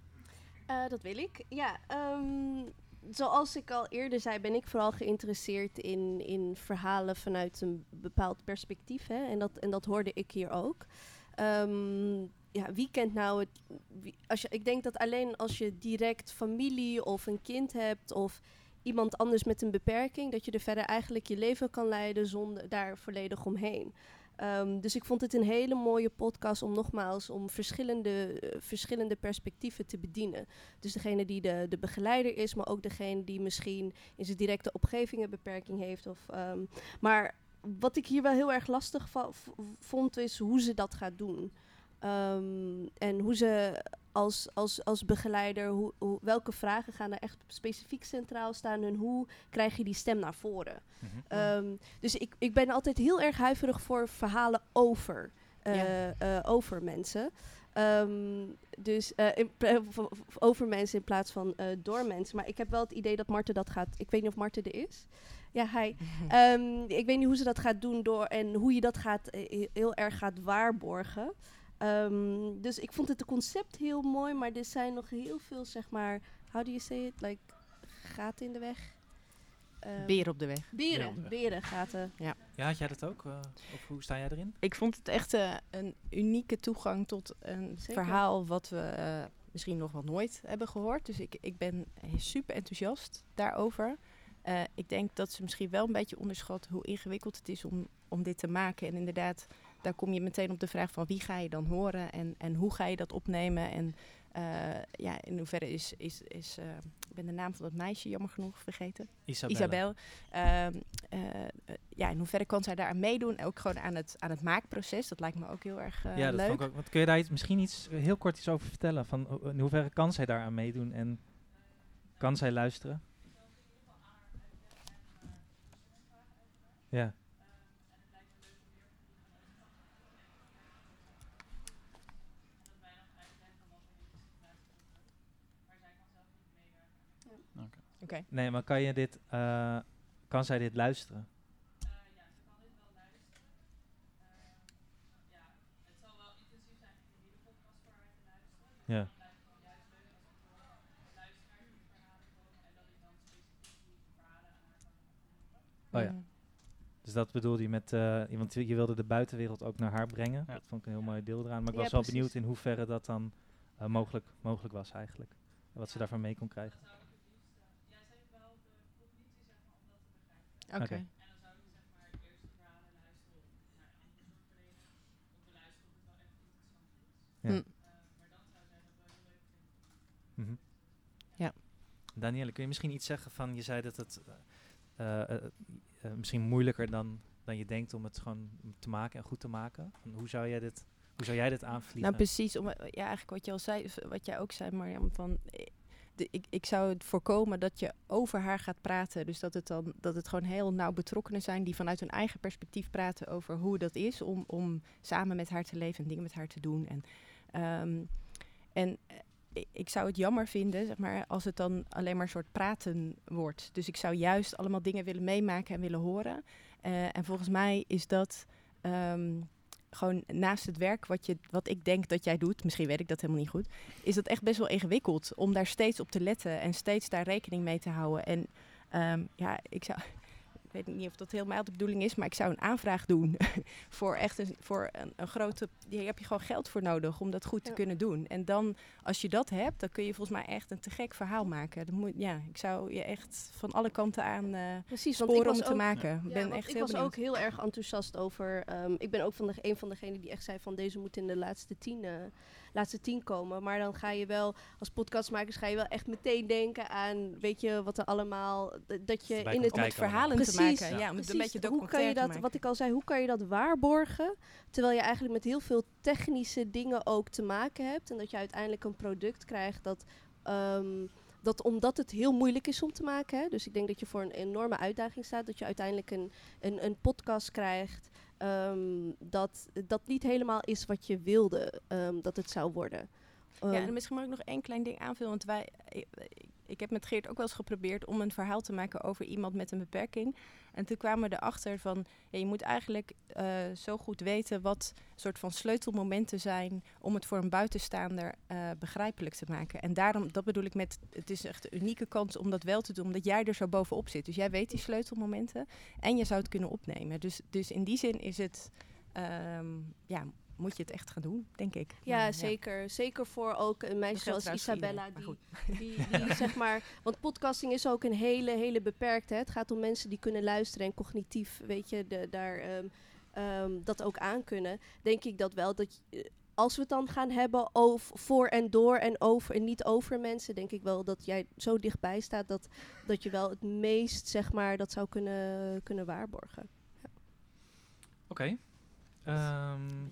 Speaker 4: Eh, dat wil ik. Ja, ehm, zoals ik al eerder zei, ben ik vooral geïnteresseerd in, in verhalen vanuit een bepaald perspectief. Hè? En, dat, en dat hoorde ik hier ook. Ehm, ja, wie kent nou het. Als je, ik denk dat alleen als je direct familie of een kind hebt of iemand anders met een beperking, dat je er verder eigenlijk je leven kan leiden zonder daar volledig omheen. Ehm, dus ik vond het een hele mooie podcast om nogmaals om verschillende, eh, verschillende perspectieven te bedienen. Dus degene die de, de begeleider is, maar ook degene die misschien in zijn directe omgeving een beperking heeft. Of, ehm, maar wat ik hier wel heel erg lastig vond, is hoe ze dat gaat doen. Ehm, en hoe ze als, als, als begeleider, hoe, hoe, welke vragen gaan er echt specifiek centraal staan en hoe krijg je die stem naar voren? Ehm, dus ik, ik ben altijd heel erg huiverig voor verhalen over, eh,
Speaker 5: Ja.
Speaker 4: eh, over mensen. Ehm, dus eh, in over mensen in plaats van eh, door mensen. Maar ik heb wel het idee dat Marten dat gaat. Ik weet niet of Marten er is. Ja, hij. Ehm, ik weet niet hoe ze dat gaat doen door en hoe je dat gaat he- heel erg gaat waarborgen. Ehm, dus ik vond het concept heel mooi, maar er zijn nog heel veel, zeg maar, how do you say it? Like, gaten in de weg. ehm,
Speaker 5: Beren op de weg.
Speaker 4: Beren,
Speaker 2: Beren
Speaker 4: gaten.
Speaker 5: Ja.
Speaker 2: Ja, had jij dat ook? Eh, of hoe sta jij erin?
Speaker 5: Ik vond het echt eh, een unieke toegang tot een
Speaker 4: Zeker.
Speaker 5: verhaal wat we eh, misschien nog wel nooit hebben gehoord. Dus ik, ik ben super enthousiast daarover. Eh, ik denk dat ze misschien wel een beetje onderschat hoe ingewikkeld het is om, om dit te maken. En inderdaad, daar kom je meteen op de vraag van wie ga je dan horen en, en hoe ga je dat opnemen. En eh, ja, in hoeverre is, is, is eh, ik ben de naam van dat meisje jammer genoeg vergeten.
Speaker 2: Isabelle.
Speaker 5: Isabel. Ehm, eh, ja, in hoeverre kan zij daaraan meedoen? Ook gewoon aan het, aan het maakproces. Dat lijkt me ook heel erg
Speaker 2: ja, dat
Speaker 5: leuk.
Speaker 2: vond ik ook. Want kun je daar iets, misschien iets, heel kort iets over vertellen? Van in hoeverre kan zij daaraan meedoen en kan zij luisteren? Ja.
Speaker 5: Oké.
Speaker 2: Nee, maar kan je dit, eh, kan zij dit luisteren? Ja. Oh ja.
Speaker 5: Mm.
Speaker 2: Dus dat bedoelde je met, eh, want je wilde de buitenwereld ook naar haar brengen. Dat vond ik een heel mooi deel eraan. Maar ik
Speaker 4: Ja,
Speaker 2: was wel
Speaker 4: precies.
Speaker 2: benieuwd in hoeverre dat dan eh, mogelijk, mogelijk was eigenlijk. En wat ze daarvan mee kon krijgen.
Speaker 5: Oké.
Speaker 2: Ja.
Speaker 5: Hm.
Speaker 2: Mhm.
Speaker 5: Ja.
Speaker 2: Danielle, kun je misschien iets zeggen van, je zei dat het eh, eh, eh, misschien moeilijker dan, dan je denkt om het gewoon te maken en goed te maken. Van hoe, zou jij dit, hoe zou jij dit aanvliegen?
Speaker 5: Nou, precies. Om, ja, eigenlijk wat je al zei, wat jij ook zei, Marjam, van ik, ik zou het voorkomen dat je over haar gaat praten. Dus dat het dan dat het gewoon heel nauw betrokkenen zijn die vanuit hun eigen perspectief praten over hoe dat is om, om samen met haar te leven en dingen met haar te doen. En, ehm, en eh, ik- ik zou het jammer vinden, zeg maar, als het dan alleen maar een soort praten wordt. Dus ik zou juist allemaal dingen willen meemaken en willen horen. Eh, en volgens mij is dat ehm, gewoon naast het werk wat, je, wat ik denk dat jij doet, misschien weet ik dat helemaal niet goed, is dat echt best wel ingewikkeld om daar steeds op te letten en steeds daar rekening mee te houden. En ehm, ja, ik zou. Ik weet niet of dat helemaal de bedoeling is, maar ik zou een aanvraag doen voor echt een, voor een, een grote. Hier heb je gewoon geld voor nodig om dat goed te kunnen doen. En dan, als je dat hebt, dan kun je volgens mij echt een te gek verhaal maken. Moet, ja, ik zou je echt van alle kanten aan eh
Speaker 4: Precies,
Speaker 5: sporen om te
Speaker 4: ook-
Speaker 5: maken.
Speaker 4: Ja,
Speaker 5: Ik ben echt
Speaker 4: ik
Speaker 5: heel
Speaker 4: was
Speaker 5: benieuwd.
Speaker 4: ook heel erg enthousiast over. ehm, ik ben ook van de, een van degenen die echt zei van deze moet in de laatste tien, eh, laatste tien komen. Maar dan ga je wel, als podcastmakers ga je wel echt meteen denken aan, weet je, wat er allemaal, dat je in het...
Speaker 5: kijken verhalen te
Speaker 4: Precies,
Speaker 5: maken, ja, het een
Speaker 4: precies.
Speaker 5: beetje
Speaker 4: hoe kan je dat,
Speaker 5: maken.
Speaker 4: wat ik al zei, hoe kan je dat waarborgen, terwijl je eigenlijk met heel veel technische dingen ook te maken hebt. En dat je uiteindelijk een product krijgt dat... ehm, dat omdat het heel moeilijk is om te maken, hè, dus ik denk dat je voor een enorme uitdaging staat, dat je uiteindelijk een, een, een podcast krijgt ehm, dat, dat niet helemaal is wat je wilde um, dat het zou worden.
Speaker 5: Ja,
Speaker 4: Um,
Speaker 5: en misschien mag ik nog één klein ding aanvullen. Want wij, ik, ik heb met Geert ook wel eens geprobeerd om een verhaal te maken over iemand met een beperking. En toen kwamen we erachter van, ja, je moet eigenlijk eh, zo goed weten wat soort van sleutelmomenten zijn om het voor een buitenstaander eh, begrijpelijk te maken. En daarom, dat bedoel ik met, het is echt een unieke kans om dat wel te doen, omdat jij er zo bovenop zit. Dus jij weet die sleutelmomenten en je zou het kunnen opnemen. Dus, dus in die zin is het, ehm, ja, moet je het echt gaan doen, denk ik.
Speaker 4: Ja,
Speaker 5: Maar,
Speaker 4: zeker. Zeker voor ook een meisje zoals Isabella.
Speaker 5: iedereen,
Speaker 4: Die, die, die zeg maar. Want podcasting is ook een hele, hele beperkte. Hè. Het gaat om mensen die kunnen luisteren en cognitief, weet je, de, daar ehm, ehm, dat ook aan kunnen. Denk ik dat wel. Dat je, eh, als we het dan gaan hebben over voor en door en over en niet over mensen, denk ik wel dat jij zo dichtbij staat dat, dat je wel het meest, zeg maar, dat zou kunnen, kunnen waarborgen.
Speaker 2: Oké. Ehm,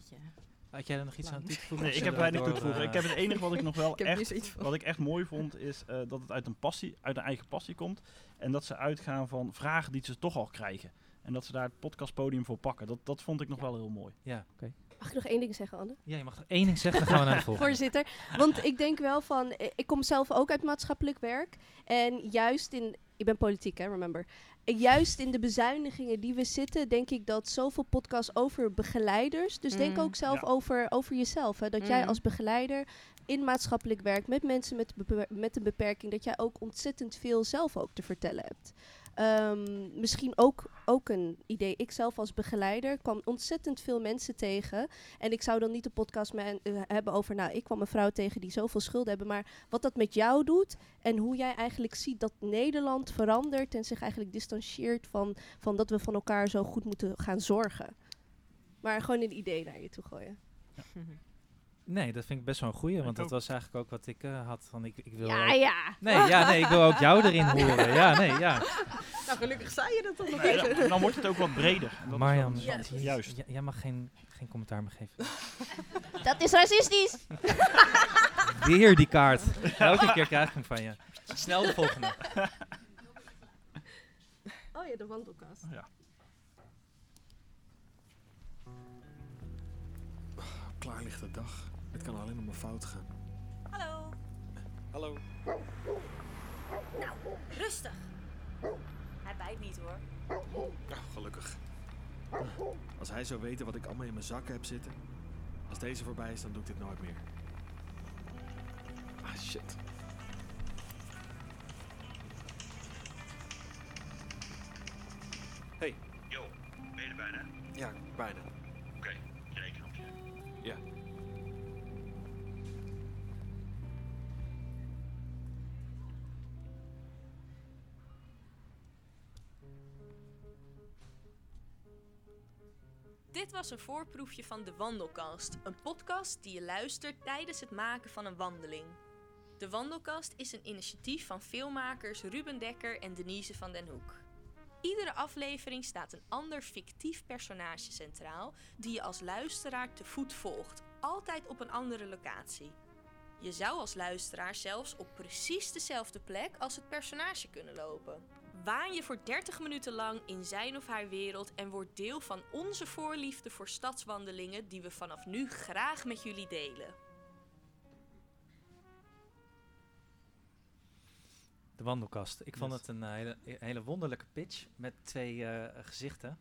Speaker 2: had jij er nog iets aan toe te voegen?
Speaker 3: Nee, ik heb
Speaker 2: we
Speaker 3: weinig toe te voegen.
Speaker 2: eh,
Speaker 3: Ik heb het enige wat ik nog wel
Speaker 5: Ik
Speaker 3: echt, wat ik echt mooi vond, is eh, dat het uit een passie, uit een eigen passie komt. En dat ze uitgaan van vragen die ze toch al krijgen. En dat ze daar het podcastpodium voor pakken. Dat, dat vond ik nog wel heel mooi.
Speaker 2: Ja, oké.
Speaker 4: Mag ik nog één ding zeggen, Anne?
Speaker 2: Ja, je mag nog één ding zeggen, dan gaan we naar de volgende.
Speaker 4: Voorzitter. Want ik denk wel van, eh, ik kom zelf ook uit maatschappelijk werk. En juist in, ik ben politiek hè, remember. Juist in de bezuinigingen die we zitten, denk ik dat zoveel podcasts over begeleiders. Dus denk
Speaker 5: Mm.
Speaker 4: ook zelf
Speaker 5: Ja.
Speaker 4: over, over jezelf. Hè, dat jij
Speaker 5: Mm.
Speaker 4: als begeleider in maatschappelijk werk met mensen met, met een beperking, dat jij ook ontzettend veel zelf ook te vertellen hebt. Ehm, misschien ook, ook een idee. Ik zelf als begeleider kwam ontzettend veel mensen tegen. En ik zou dan niet de podcast me- eh, hebben over, nou, ik kwam een vrouw tegen die zoveel schulden hebben. Maar wat dat met jou doet en hoe jij eigenlijk ziet dat Nederland verandert en zich eigenlijk distancieert van, van dat we van elkaar zo goed moeten gaan zorgen. Maar gewoon een idee naar je toe gooien.
Speaker 2: Nee, dat vind ik best wel een goeie, want dat
Speaker 3: ook.
Speaker 2: was eigenlijk ook wat ik eh, had. Van ik, ik wil
Speaker 4: Ja,
Speaker 2: ook-
Speaker 4: ja.
Speaker 2: Nee, ja, nee, ik wil ook jou erin horen. Ja, nee, ja.
Speaker 5: Nou, gelukkig zei je dat dan nog
Speaker 3: Nee,
Speaker 5: even.
Speaker 3: dan, dan wordt het ook wat breder. Dat
Speaker 2: Marjan,
Speaker 3: Juist.
Speaker 2: j- jij mag geen, geen commentaar meer geven.
Speaker 4: Dat is racistisch!
Speaker 2: Weer die kaart. Elke keer krijg ik hem van je. Snel de volgende.
Speaker 5: Oh ja, de wandelkast.
Speaker 3: Ja.
Speaker 26: Klaar ligt de dag. Het kan alleen om een fout gaan.
Speaker 27: Hallo.
Speaker 26: Hallo.
Speaker 27: Nou, rustig. Hij bijt niet hoor.
Speaker 26: Nou, gelukkig. Als hij zou weten wat ik allemaal in mijn zakken heb zitten. Als deze voorbij is, dan doe ik dit nooit meer. Ah, shit. Hey.
Speaker 28: Yo, ben je er bijna?
Speaker 26: Ja, bijna.
Speaker 29: Was een voorproefje van De Wandelkast, een podcast die je luistert tijdens het maken van een wandeling. De Wandelkast is een initiatief van filmmakers Ruben Dekker en Denise van den Hoek. Iedere aflevering staat een ander fictief personage centraal die je als luisteraar te voet volgt, altijd op een andere locatie. Je zou als luisteraar zelfs op precies dezelfde plek als het personage kunnen lopen. Waan je voor 30 minuten lang in zijn of haar wereld en word deel van onze voorliefde voor stadswandelingen die we vanaf nu graag met jullie delen.
Speaker 2: De wandelkast. Ik vond
Speaker 3: Yes.
Speaker 2: het een eh, hele, een hele wonderlijke pitch met twee eh, gezichten.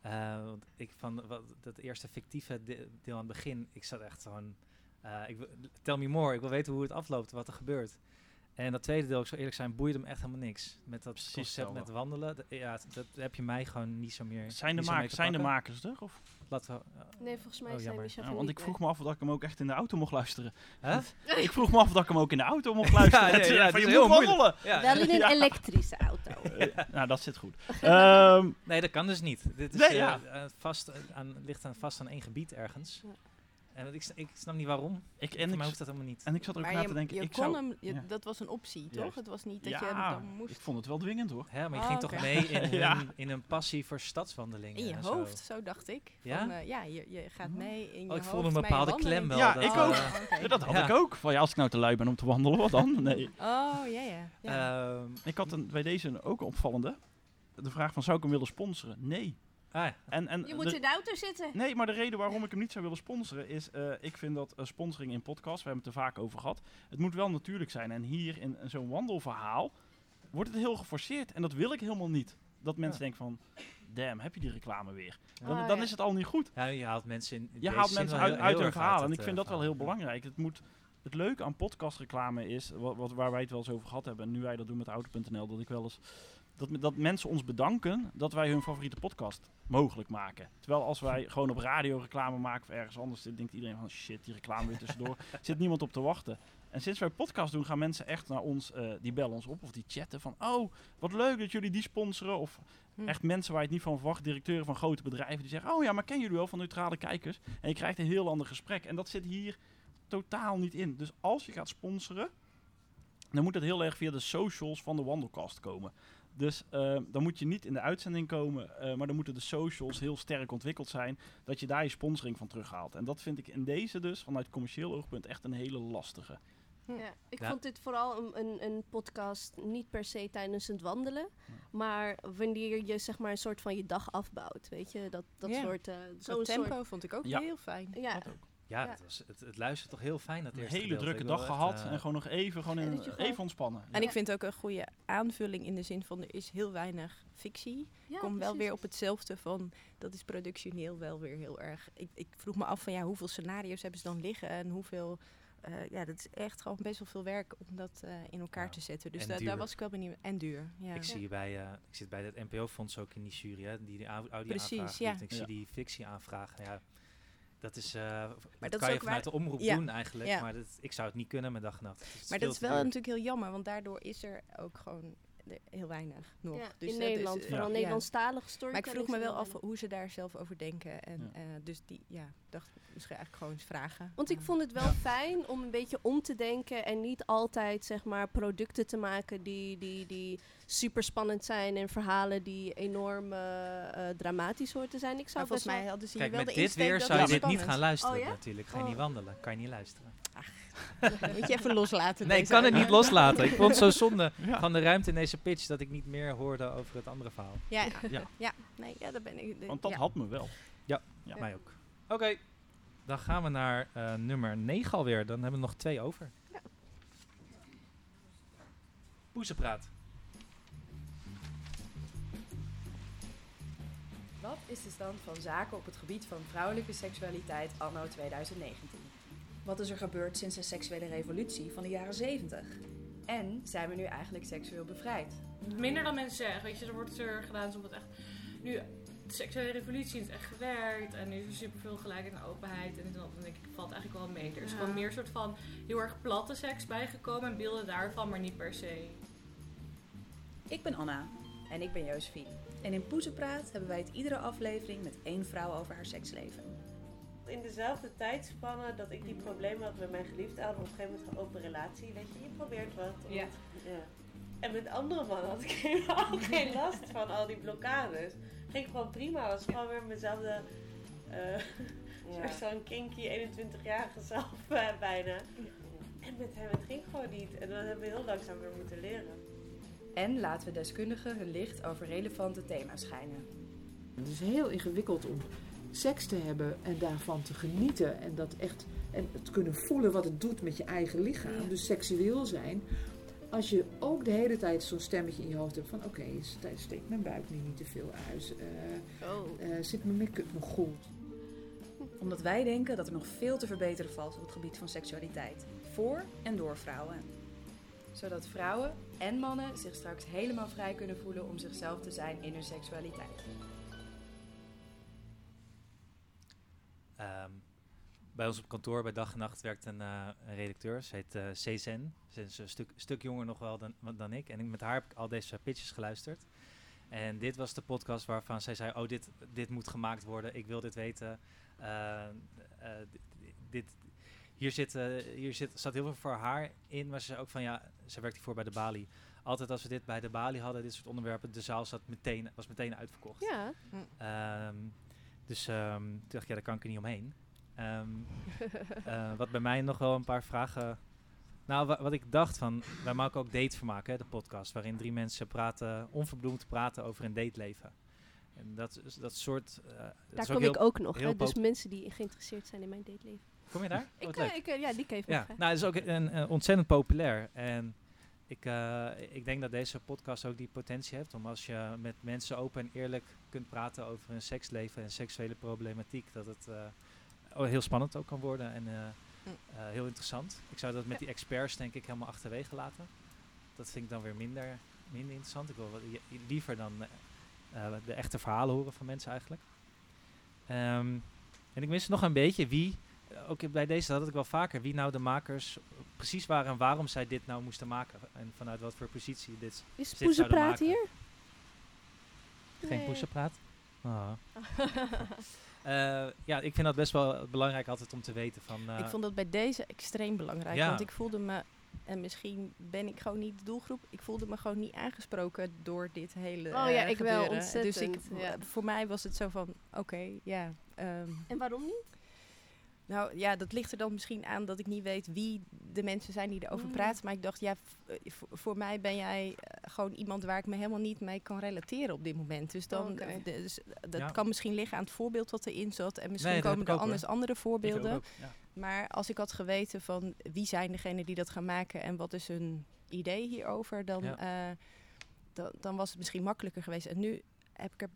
Speaker 2: Eh, want ik van wat, dat eerste fictieve de- deel aan het begin, ik zat echt gewoon. eh, ik, wil- tell me more, ik wil weten hoe het afloopt, wat er gebeurt. En dat tweede deel, ik zou eerlijk zijn, boeide me echt helemaal niks. Met dat concept
Speaker 3: hetzelfde.
Speaker 2: met wandelen. d- ja, dat heb je mij gewoon niet zo meer.
Speaker 3: Zijn de,
Speaker 2: te
Speaker 3: zijn de makers er? Of?
Speaker 2: Laten we, eh,
Speaker 4: Nee, volgens mij
Speaker 2: oh,
Speaker 4: zijn
Speaker 2: jammer.
Speaker 4: Michel
Speaker 3: Ja, want ik vroeg me af of ik hem ook echt in de auto mocht luisteren.
Speaker 2: Huh?
Speaker 3: Ik vroeg me af of ik hem ook in de auto mocht luisteren.
Speaker 2: Ja,
Speaker 3: Het,
Speaker 2: ja,
Speaker 3: eh,
Speaker 2: ja,
Speaker 3: je
Speaker 2: is
Speaker 3: moet wandelen.
Speaker 2: Ja.
Speaker 4: Wel in een
Speaker 3: Ja.
Speaker 4: elektrische auto.
Speaker 3: Nou, dat zit goed. Ehm,
Speaker 2: nee, dat kan dus niet. Dit is
Speaker 3: Nee,
Speaker 2: eh,
Speaker 3: ja.
Speaker 2: vast, aan, ligt aan, vast aan één gebied ergens. En ik, ik snap niet waarom.
Speaker 3: Ik,
Speaker 2: Voor
Speaker 3: en ik,
Speaker 2: mij hoeft dat helemaal niet.
Speaker 3: En ik zat er ook
Speaker 5: Maar
Speaker 3: na
Speaker 5: je,
Speaker 3: te denken,
Speaker 5: je
Speaker 3: ik
Speaker 5: kon
Speaker 3: zou...
Speaker 5: hem, je-
Speaker 3: ja.
Speaker 5: dat was een optie, toch?
Speaker 3: Juist.
Speaker 5: Het was niet dat je
Speaker 3: Ja,
Speaker 5: hem dan moest...
Speaker 3: ik vond het wel dwingend hoor.
Speaker 2: Hè, maar je
Speaker 5: Oh,
Speaker 2: ging toch mee in,
Speaker 3: Ja.
Speaker 2: hun, in hun passie voor stadswandelingen.
Speaker 5: In je
Speaker 2: en zo.
Speaker 5: hoofd, zo dacht ik.
Speaker 2: Ja?
Speaker 5: Van, eh, ja, je, je gaat mee in je
Speaker 2: Oh, ik
Speaker 5: hoofd.
Speaker 2: voelde een
Speaker 5: een
Speaker 2: bepaalde klem wel.
Speaker 3: Ja,
Speaker 2: dat,
Speaker 3: ik
Speaker 2: eh,
Speaker 3: ook. Ja, dat had
Speaker 2: Ja.
Speaker 3: ik ook. Van ja, als ik nou te lui ben om te wandelen, wat dan? Nee.
Speaker 5: Oh, ja, ja. ja.
Speaker 2: Ehm,
Speaker 3: Ik had een, bij deze een ook een opvallende. De vraag van zou ik hem willen sponsoren? Nee.
Speaker 2: Ah, ja.
Speaker 3: En, en
Speaker 4: Je moet
Speaker 3: de-
Speaker 4: in de auto zitten.
Speaker 3: Nee, maar de reden waarom ik hem niet zou willen sponsoren is, eh, ik vind dat eh, sponsoring in podcasts, we hebben het er vaak over gehad, het moet wel natuurlijk zijn. En hier in, in zo'n wandelverhaal wordt het heel geforceerd en dat wil ik helemaal niet. Dat mensen denken van, damn, heb je die reclame weer? Dan,
Speaker 4: Ah,
Speaker 3: dan
Speaker 4: ja.
Speaker 3: is het al niet goed.
Speaker 2: ja, je haalt mensen in.
Speaker 3: Je haalt mensen uit,
Speaker 2: heel-
Speaker 3: uit
Speaker 2: heel
Speaker 3: hun verhaal. En ik vind
Speaker 2: eh,
Speaker 3: dat wel heel belangrijk. Het, moet, het leuke aan podcastreclame is, wat, wat, waar wij het wel eens over gehad hebben, en nu wij dat doen met auto.nl, dat ik wel eens. Dat, dat mensen ons bedanken dat wij hun favoriete podcast mogelijk maken. Terwijl als wij gewoon op radio reclame maken of ergens anders, dan denkt iedereen van shit, die reclame weer tussendoor. zit niemand op te wachten. En sinds wij podcast doen, gaan mensen echt naar ons, eh, die bellen ons op of die chatten van, oh, wat leuk dat jullie die sponsoren. Of
Speaker 5: Hm.
Speaker 3: echt mensen waar je het niet van verwacht, directeuren van grote bedrijven, die zeggen, oh ja, maar kennen jullie wel van neutrale kijkers? En je krijgt een heel ander gesprek. En dat zit hier totaal niet in. Dus als je gaat sponsoren, dan moet het heel erg via de socials van de Wandelcast komen. Dus eh, dan moet je niet in de uitzending komen, eh, maar dan moeten de socials heel sterk ontwikkeld zijn, dat je daar je sponsoring van terughaalt. En dat vind ik in deze dus, vanuit commercieel oogpunt, echt een hele lastige.
Speaker 4: Ja, ik
Speaker 2: Ja.
Speaker 4: vond dit vooral een, een, een podcast niet per se tijdens het wandelen, maar wanneer je zeg maar een soort van je dag afbouwt, weet je, dat, dat
Speaker 5: Ja.
Speaker 4: soort... eh
Speaker 5: Zo'n tempo
Speaker 4: soort-
Speaker 5: vond ik ook
Speaker 3: Ja.
Speaker 5: heel fijn.
Speaker 4: Ja,
Speaker 2: Ja,
Speaker 4: Ja.
Speaker 2: Het, was, het, het luistert toch heel fijn dat
Speaker 3: Een hele
Speaker 2: gedeelte.
Speaker 3: drukke dag
Speaker 2: echt,
Speaker 3: gehad
Speaker 2: eh,
Speaker 3: en gewoon nog even, gewoon in,
Speaker 4: dat
Speaker 3: even ontspannen.
Speaker 5: En ik vind het ook een goede aanvulling in de zin van er is heel weinig fictie.
Speaker 4: Ja,
Speaker 5: Kom wel weer op hetzelfde van dat is productioneel wel weer heel erg. Ik, ik vroeg me af van ja, hoeveel scenario's hebben ze dan liggen en hoeveel eh, ja, dat is echt gewoon best wel veel werk om dat eh, in elkaar te zetten. Dus
Speaker 2: en
Speaker 5: da-
Speaker 2: duur.
Speaker 5: daar was ik wel benieuwd. En duur, ja.
Speaker 2: Ik, zie bij, eh, ik zit bij het NPO-fonds ook in die jury, hè, die de au- audio
Speaker 5: Precies,
Speaker 2: aanvragen
Speaker 5: ja.
Speaker 2: Ik
Speaker 5: Ja.
Speaker 2: zie die fictie aanvragen. Ja, dat is, eh, dat,
Speaker 5: dat is
Speaker 2: kan je vanuit
Speaker 5: waar-
Speaker 2: de omroep
Speaker 5: ja,
Speaker 2: doen eigenlijk,
Speaker 5: ja.
Speaker 2: maar dat, ik zou het niet kunnen met dag en nacht.
Speaker 5: Maar dat is wel natuurlijk heel jammer, want daardoor is er ook gewoon heel weinig nog.
Speaker 4: Ja,
Speaker 5: dus
Speaker 4: in
Speaker 5: dat is,
Speaker 4: Nederland,
Speaker 5: eh,
Speaker 4: vooral
Speaker 5: ja.
Speaker 4: Nederlandstalige
Speaker 5: Maar ik vroeg me wel af hoe ze daar zelf over denken. En eh, dus die, ja, ik dacht misschien eigenlijk gewoon eens vragen.
Speaker 4: Want ik vond het wel fijn om een beetje om te denken en niet altijd zeg maar producten te maken die, die, die super spannend zijn en verhalen die enorm eh, eh, dramatisch horen te zijn. Ik zou
Speaker 5: Maar volgens mij hadden ze
Speaker 2: Kijk,
Speaker 5: hier wel
Speaker 2: met
Speaker 5: de
Speaker 2: dit weer
Speaker 5: dat
Speaker 2: zou je dit niet gaan luisteren
Speaker 4: Oh ja?
Speaker 2: natuurlijk. Ga je
Speaker 4: Oh.
Speaker 2: niet wandelen, kan je niet luisteren.
Speaker 5: Moet je even loslaten.
Speaker 2: Nee, ik kan het niet loslaten. Ik vond het zo zonde
Speaker 3: Ja.
Speaker 2: van de ruimte in deze pitch dat ik niet meer hoorde over het andere verhaal.
Speaker 5: Ja,
Speaker 3: Ja.
Speaker 5: ja. nee, ja, daar ben ik. de-
Speaker 3: Want dat
Speaker 5: ja.
Speaker 3: had me wel.
Speaker 2: Ja,
Speaker 3: Ja.
Speaker 2: mij ook. Oké, dan gaan we naar eh, nummer 9 alweer. Dan hebben we nog twee over. Poesenpraat.
Speaker 30: Wat is de stand van zaken op het gebied van vrouwelijke seksualiteit anno 2019? Wat is er gebeurd sinds de seksuele revolutie van de jaren 70? En zijn we nu eigenlijk seksueel bevrijd?
Speaker 31: Minder dan mensen zeggen. Weet je, er wordt er gedaan alsof het echt. Nu, de seksuele revolutie is echt gewerkt. En nu is er superveel gelijkheid en openheid. En, dat. dan denk ik, valt eigenlijk wel mee. Er is
Speaker 30: Ja.
Speaker 31: gewoon meer soort van heel erg platte seks bijgekomen. En beelden daarvan, maar niet per se.
Speaker 30: Ik ben Anna. En ik ben Josephine. En in Poezenpraat hebben wij het iedere aflevering met één vrouw over haar seksleven.
Speaker 32: In dezelfde tijdspanne dat ik die problemen had met mijn geliefde, hadden we op een gegeven moment een open relatie. Weet je, je probeert wat. om
Speaker 30: Ja.
Speaker 32: ja. En met andere mannen had ik helemaal geen last van al die blokkades. Ging gewoon prima. Was gewoon weer mezelfde eh soort van kinky 21-jarige zelf eh, bijna. En met hem, het ging gewoon niet. En dat hebben we heel langzaam weer moeten leren.
Speaker 30: En laten we deskundigen hun licht over relevante thema's schijnen.
Speaker 33: Het is heel ingewikkeld om seks te hebben en daarvan te genieten. En dat echt en het kunnen voelen wat het doet met je eigen lichaam. Dus seksueel zijn. Als je ook de hele tijd zo'n stemmetje in je hoofd hebt van oké, okay, steekt mijn buik nu niet te veel uit. Eh,
Speaker 4: Oh.
Speaker 33: eh, zit mijn make-up nog goed?
Speaker 30: Omdat wij denken dat er nog veel te verbeteren valt op het gebied van seksualiteit. Voor en door vrouwen. Zodat vrouwen en mannen zich straks helemaal vrij kunnen voelen om zichzelf te zijn in hun seksualiteit.
Speaker 2: Ehm, bij ons op kantoor bij Dag en Nacht werkt een, eh, redacteur. Ze heet Cezanne. Ze is een stuk, stuk jonger nog wel dan, dan ik. En met haar heb ik al deze pitches geluisterd. En dit was de podcast waarvan zij zei: Oh, dit, dit moet gemaakt worden. Ik wil dit weten. Eh, dit, hier zit, eh, hier zit, zat heel veel voor haar in. Maar ze zei ook van ja, ze werkt hiervoor bij de Bali. Altijd als we dit bij de Bali hadden, dit soort onderwerpen, de zaal zat meteen, was meteen uitverkocht.
Speaker 4: Ja.
Speaker 2: Ehm, dus ehm, toen dacht ik, ja, daar kan ik er niet omheen. Ehm, eh, wat bij mij nog wel een paar vragen... Nou, wa- wat ik dacht van... Wij maken ook datevermaak, hè, de podcast. Waarin drie mensen praten, onverbloemd praten over hun dateleven. En dat, dat soort... dat
Speaker 4: Daar kom ik ook nog. Hè? Dus mensen die geïnteresseerd zijn in mijn dateleven.
Speaker 2: Kom je daar?
Speaker 4: Ik, eh, ik, eh, ja, die keef
Speaker 2: Ja, nou, het is ook een, een ontzettend populair. En ik, eh, ik denk dat deze podcast ook die potentie heeft om als je met mensen open en eerlijk kunt praten over hun seksleven en seksuele problematiek, dat het heel spannend ook kan worden en
Speaker 5: Mm.
Speaker 2: heel interessant. Ik zou dat met die experts denk ik helemaal achterwege laten. Dat vind ik dan weer minder, minder interessant. Ik wil wat, liever dan de echte verhalen horen van mensen eigenlijk. Ehm, en ik mis nog een beetje wie, ook bij deze had ik wel vaker, wie nou de makers precies waren en waarom zij dit nou moesten maken. En vanuit wat voor positie dit,
Speaker 4: Is
Speaker 2: dit zouden
Speaker 4: Poezenpraat
Speaker 2: maken.
Speaker 4: hier?
Speaker 2: Geen
Speaker 4: Nee.
Speaker 2: poesenpraat? Ah. Eh, ja, ik vind dat best wel belangrijk altijd om te weten van... eh,
Speaker 5: ik vond dat bij deze extreem belangrijk.
Speaker 2: Ja.
Speaker 5: Want ik voelde me, en misschien ben ik gewoon niet de doelgroep, ik voelde me gewoon niet aangesproken door dit hele.
Speaker 4: Oh ja,
Speaker 5: eh,
Speaker 4: ik wel.
Speaker 5: Dus ik,
Speaker 4: ontzettend, ja.
Speaker 5: voor mij was het zo van: oké, ja. ehm,
Speaker 4: En waarom niet?
Speaker 5: Nou ja, dat ligt er dan misschien aan dat ik niet weet wie de mensen zijn die erover
Speaker 4: Mm.
Speaker 5: praten. Maar ik dacht, ja, eh, voor mij ben jij eh, gewoon iemand waar ik me helemaal niet mee kan relateren op dit moment. Dus, dan,
Speaker 4: Oké.
Speaker 5: eh, dus dat
Speaker 2: Ja.
Speaker 5: kan misschien liggen aan het voorbeeld wat erin zat. En misschien
Speaker 2: Nee,
Speaker 5: komen er
Speaker 2: ook,
Speaker 5: anders
Speaker 2: hoor.
Speaker 5: andere voorbeelden.
Speaker 2: ook, ja.
Speaker 5: Maar als ik had geweten van wie zijn degenen die dat gaan maken en wat is hun idee hierover, dan,
Speaker 2: Ja.
Speaker 5: eh, dan, dan was het misschien makkelijker geweest. En nu heb ik er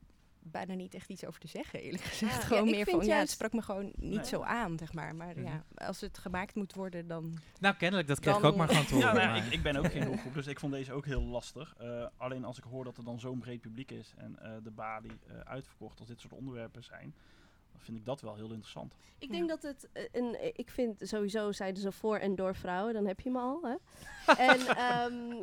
Speaker 5: bijna niet echt iets over te zeggen, eerlijk gezegd.
Speaker 4: Ja,
Speaker 5: gewoon
Speaker 4: ik
Speaker 5: meer van, ja, het sprak me gewoon niet
Speaker 3: Nee.
Speaker 5: zo aan, zeg maar. Maar
Speaker 2: Mhm.
Speaker 5: ja, als het gemaakt moet worden, dan...
Speaker 2: Nou, kennelijk, dat kreeg ik ook maar gewoon te horen.
Speaker 3: Ja, nou ja, ik, ik ben ook geen doelgroep, dus ik vond deze ook heel lastig. Eh, alleen als ik hoor dat er dan zo'n breed publiek is en eh, de balie eh, uitverkocht als dit soort onderwerpen zijn, dan vind ik dat wel heel interessant.
Speaker 4: Ik denk dat het een. Ik vind sowieso zeiden ze voor en door vrouwen, dan heb je me al. Hè? en ehm,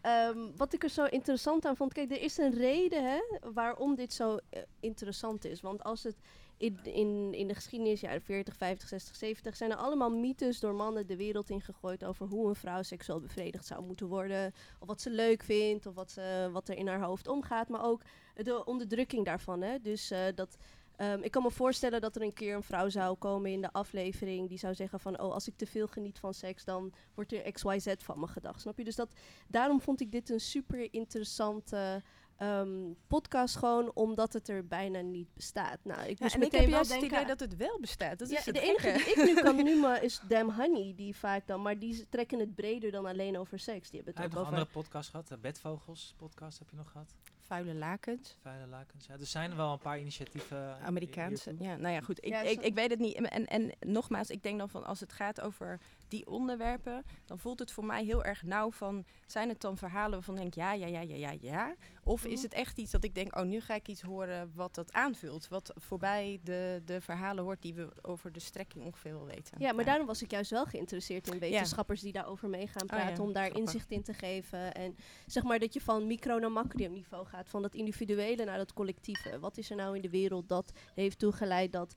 Speaker 4: ehm, wat ik er zo interessant aan vond, kijk, er is een reden hè, waarom dit zo eh, interessant is. Want als het in, in, in de geschiedenis, jaren 40, 50, 60, 70, zijn er allemaal mythes door mannen de wereld ingegooid over hoe een vrouw seksueel bevredigd zou moeten worden. Of wat ze leuk vindt, of wat, wat er in haar hoofd omgaat. Maar ook de onderdrukking daarvan. Hè? Dus eh, dat. Ehm, ik kan me voorstellen dat er een keer een vrouw zou komen in de aflevering die zou zeggen van, oh, als ik te veel geniet van seks, dan wordt er XYZ van me gedacht. Snap je? Dus dat, daarom vond ik dit een super interessante ehm, podcast gewoon, omdat het er bijna niet bestaat. Nou, ik
Speaker 5: Ja,
Speaker 4: moest
Speaker 5: en ik
Speaker 4: meteen
Speaker 5: heb
Speaker 4: wel
Speaker 5: juist het
Speaker 4: denken
Speaker 5: idee dat het wel bestaat. Dat
Speaker 4: ja,
Speaker 5: is het
Speaker 4: de enige
Speaker 5: gekke.
Speaker 4: die ik nu kan noemen is Damn Honey, die vaak dan, maar die trekken het breder dan alleen over seks. Die hebben het
Speaker 2: heeft
Speaker 4: ook
Speaker 2: nog
Speaker 4: over...
Speaker 2: andere podcasts gehad. De Bedvogels podcast heb je nog gehad.
Speaker 5: Vuile lakens.
Speaker 2: Vuile lakens. Ja, er zijn wel een paar initiatieven.
Speaker 5: Amerikaanse.
Speaker 2: hiertoe.
Speaker 5: Ja, nou ja, goed. Ik,
Speaker 4: Ja,
Speaker 5: ik, ik weet het niet. En, en, en nogmaals, ik denk dan van als het gaat over die onderwerpen, dan voelt het voor mij heel erg nauw van, zijn het dan verhalen waarvan ik denk, ja, ja, ja, ja, ja, ja? Of is
Speaker 4: Mhm.
Speaker 5: het echt iets dat ik denk, oh, nu ga ik iets horen wat dat aanvult, wat voorbij de, de verhalen hoort die we over de strekking ongeveer wel weten.
Speaker 4: Ja, maar daarom was ik juist wel geïnteresseerd in wetenschappers die daarover mee gaan
Speaker 5: Oh
Speaker 4: praten.
Speaker 5: ja,
Speaker 4: om daar
Speaker 5: grappig.
Speaker 4: inzicht in te geven. En zeg maar dat je van micro naar macro niveau gaat. Van dat individuele naar dat collectieve. Wat is er nou in de wereld dat heeft toegeleid dat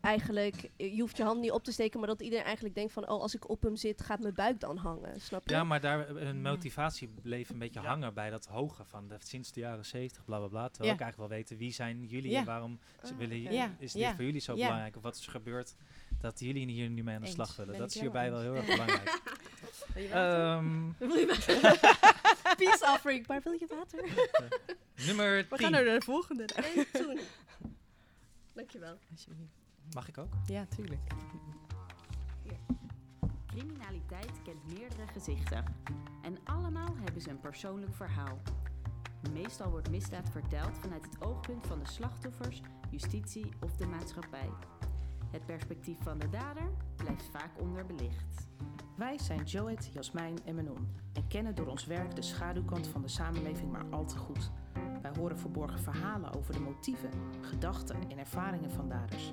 Speaker 4: eigenlijk... eh, Je hoeft je hand niet op te steken, maar dat iedereen eigenlijk denkt van... Oh, als ik op hem zit, gaat mijn buik dan hangen. Snap je?
Speaker 2: Ja, maar daar, eh, hun motivatie bleef een beetje hangen bij dat hoge van de, sinds de jaren 70, bla bla bla. Terwijl
Speaker 5: Ja.
Speaker 2: ik eigenlijk wel weten wie zijn jullie
Speaker 5: Ja.
Speaker 2: en waarom ze
Speaker 4: Ah,
Speaker 2: willen.
Speaker 5: Ja,
Speaker 2: is dit
Speaker 5: ja,
Speaker 2: voor jullie zo
Speaker 5: ja.
Speaker 2: belangrijk? Of wat is er gebeurd dat jullie hier nu mee aan de
Speaker 5: Eens,
Speaker 2: slag willen?
Speaker 5: ben
Speaker 2: Dat is hierbij wel heel erg belangrijk.
Speaker 4: Wil je water?
Speaker 2: Ehm,
Speaker 4: Wil je water? Peace offering, maar wil je water?
Speaker 2: nummer
Speaker 5: We
Speaker 2: 10.
Speaker 5: gaan naar de volgende.
Speaker 4: Nee, toen. Dankjewel.
Speaker 2: Mag ik ook?
Speaker 5: Ja, tuurlijk.
Speaker 34: Criminaliteit kent meerdere gezichten. En allemaal hebben ze een persoonlijk verhaal. Meestal wordt misdaad verteld vanuit het oogpunt van de slachtoffers, justitie of de maatschappij. Het perspectief van de dader blijft vaak onderbelicht.
Speaker 35: Wij zijn Joet, Jasmijn en Menon en kennen door ons werk de schaduwkant van de samenleving maar al te goed. Wij horen verborgen verhalen over de motieven, gedachten en ervaringen van daders.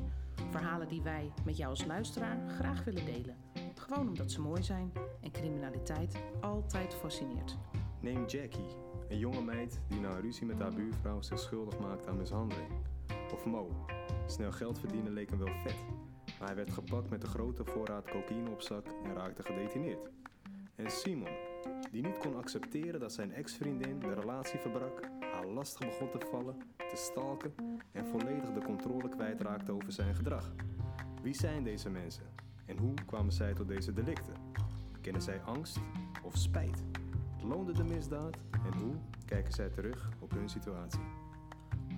Speaker 35: Verhalen die wij met jou als luisteraar graag willen delen. Gewoon omdat ze mooi zijn en criminaliteit altijd fascineert.
Speaker 36: Neem Jackie, een jonge meid die na een ruzie met haar buurvrouw zich schuldig maakt aan mishandeling. Of Mo, snel geld verdienen leek hem wel vet, maar hij werd gepakt met een grote voorraad cocaïne op zak en raakte gedetineerd. En Simon, die niet kon accepteren dat zijn ex-vriendin de relatie verbrak, haar lastig begon te vallen, te stalken en volledig de controle kwijtraakte over zijn gedrag. Wie zijn deze mensen en hoe kwamen zij tot deze delicten? Kennen zij angst of spijt? Loonde de misdaad en hoe kijken zij terug op hun situatie?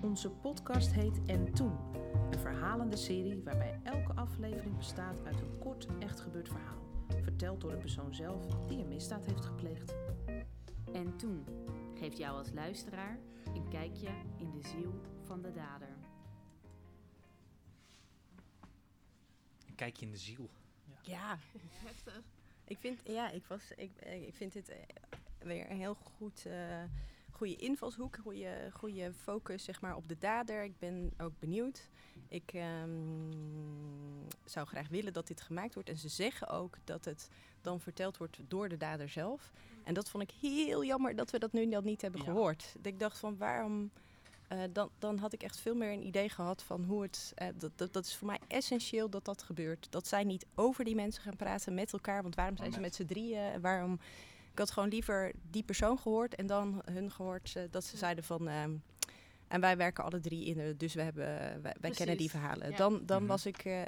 Speaker 35: Onze podcast heet En Toen. Een verhalende serie waarbij elke aflevering bestaat uit een kort echt gebeurd verhaal. Verteld door de persoon zelf die een misdaad heeft gepleegd.
Speaker 34: En toen geeft jou als luisteraar een kijkje in de ziel van de dader.
Speaker 2: Een kijkje in de ziel.
Speaker 5: Ja.
Speaker 4: Heftig.
Speaker 5: Ik vind, ja, ik, was, ik, eh, ik vind dit eh, weer een heel goed, eh goede invalshoek, goede, goede focus zeg maar, op de dader. Ik ben ook benieuwd. Ik ehm, zou graag willen dat dit gemaakt wordt. En ze zeggen ook dat het dan verteld wordt door de dader zelf. En dat vond ik heel jammer dat we dat nu dan niet hebben gehoord. Ik dacht van waarom... eh, dan, dan had ik echt veel meer een idee gehad van hoe het. eh, dat, dat, dat is voor mij essentieel dat dat gebeurt. Dat zij niet over die mensen gaan praten met elkaar. Want waarom zijn ze met z'n drieën? En Waarom. Ik had gewoon liever die persoon gehoord en dan hun gehoord eh, dat ze zeiden van. Ehm, en wij werken alle drie in, de, dus we hebben, wij, wij kennen die verhalen.
Speaker 4: ja.
Speaker 5: Dan, dan
Speaker 2: Mhm.
Speaker 5: was ik eh,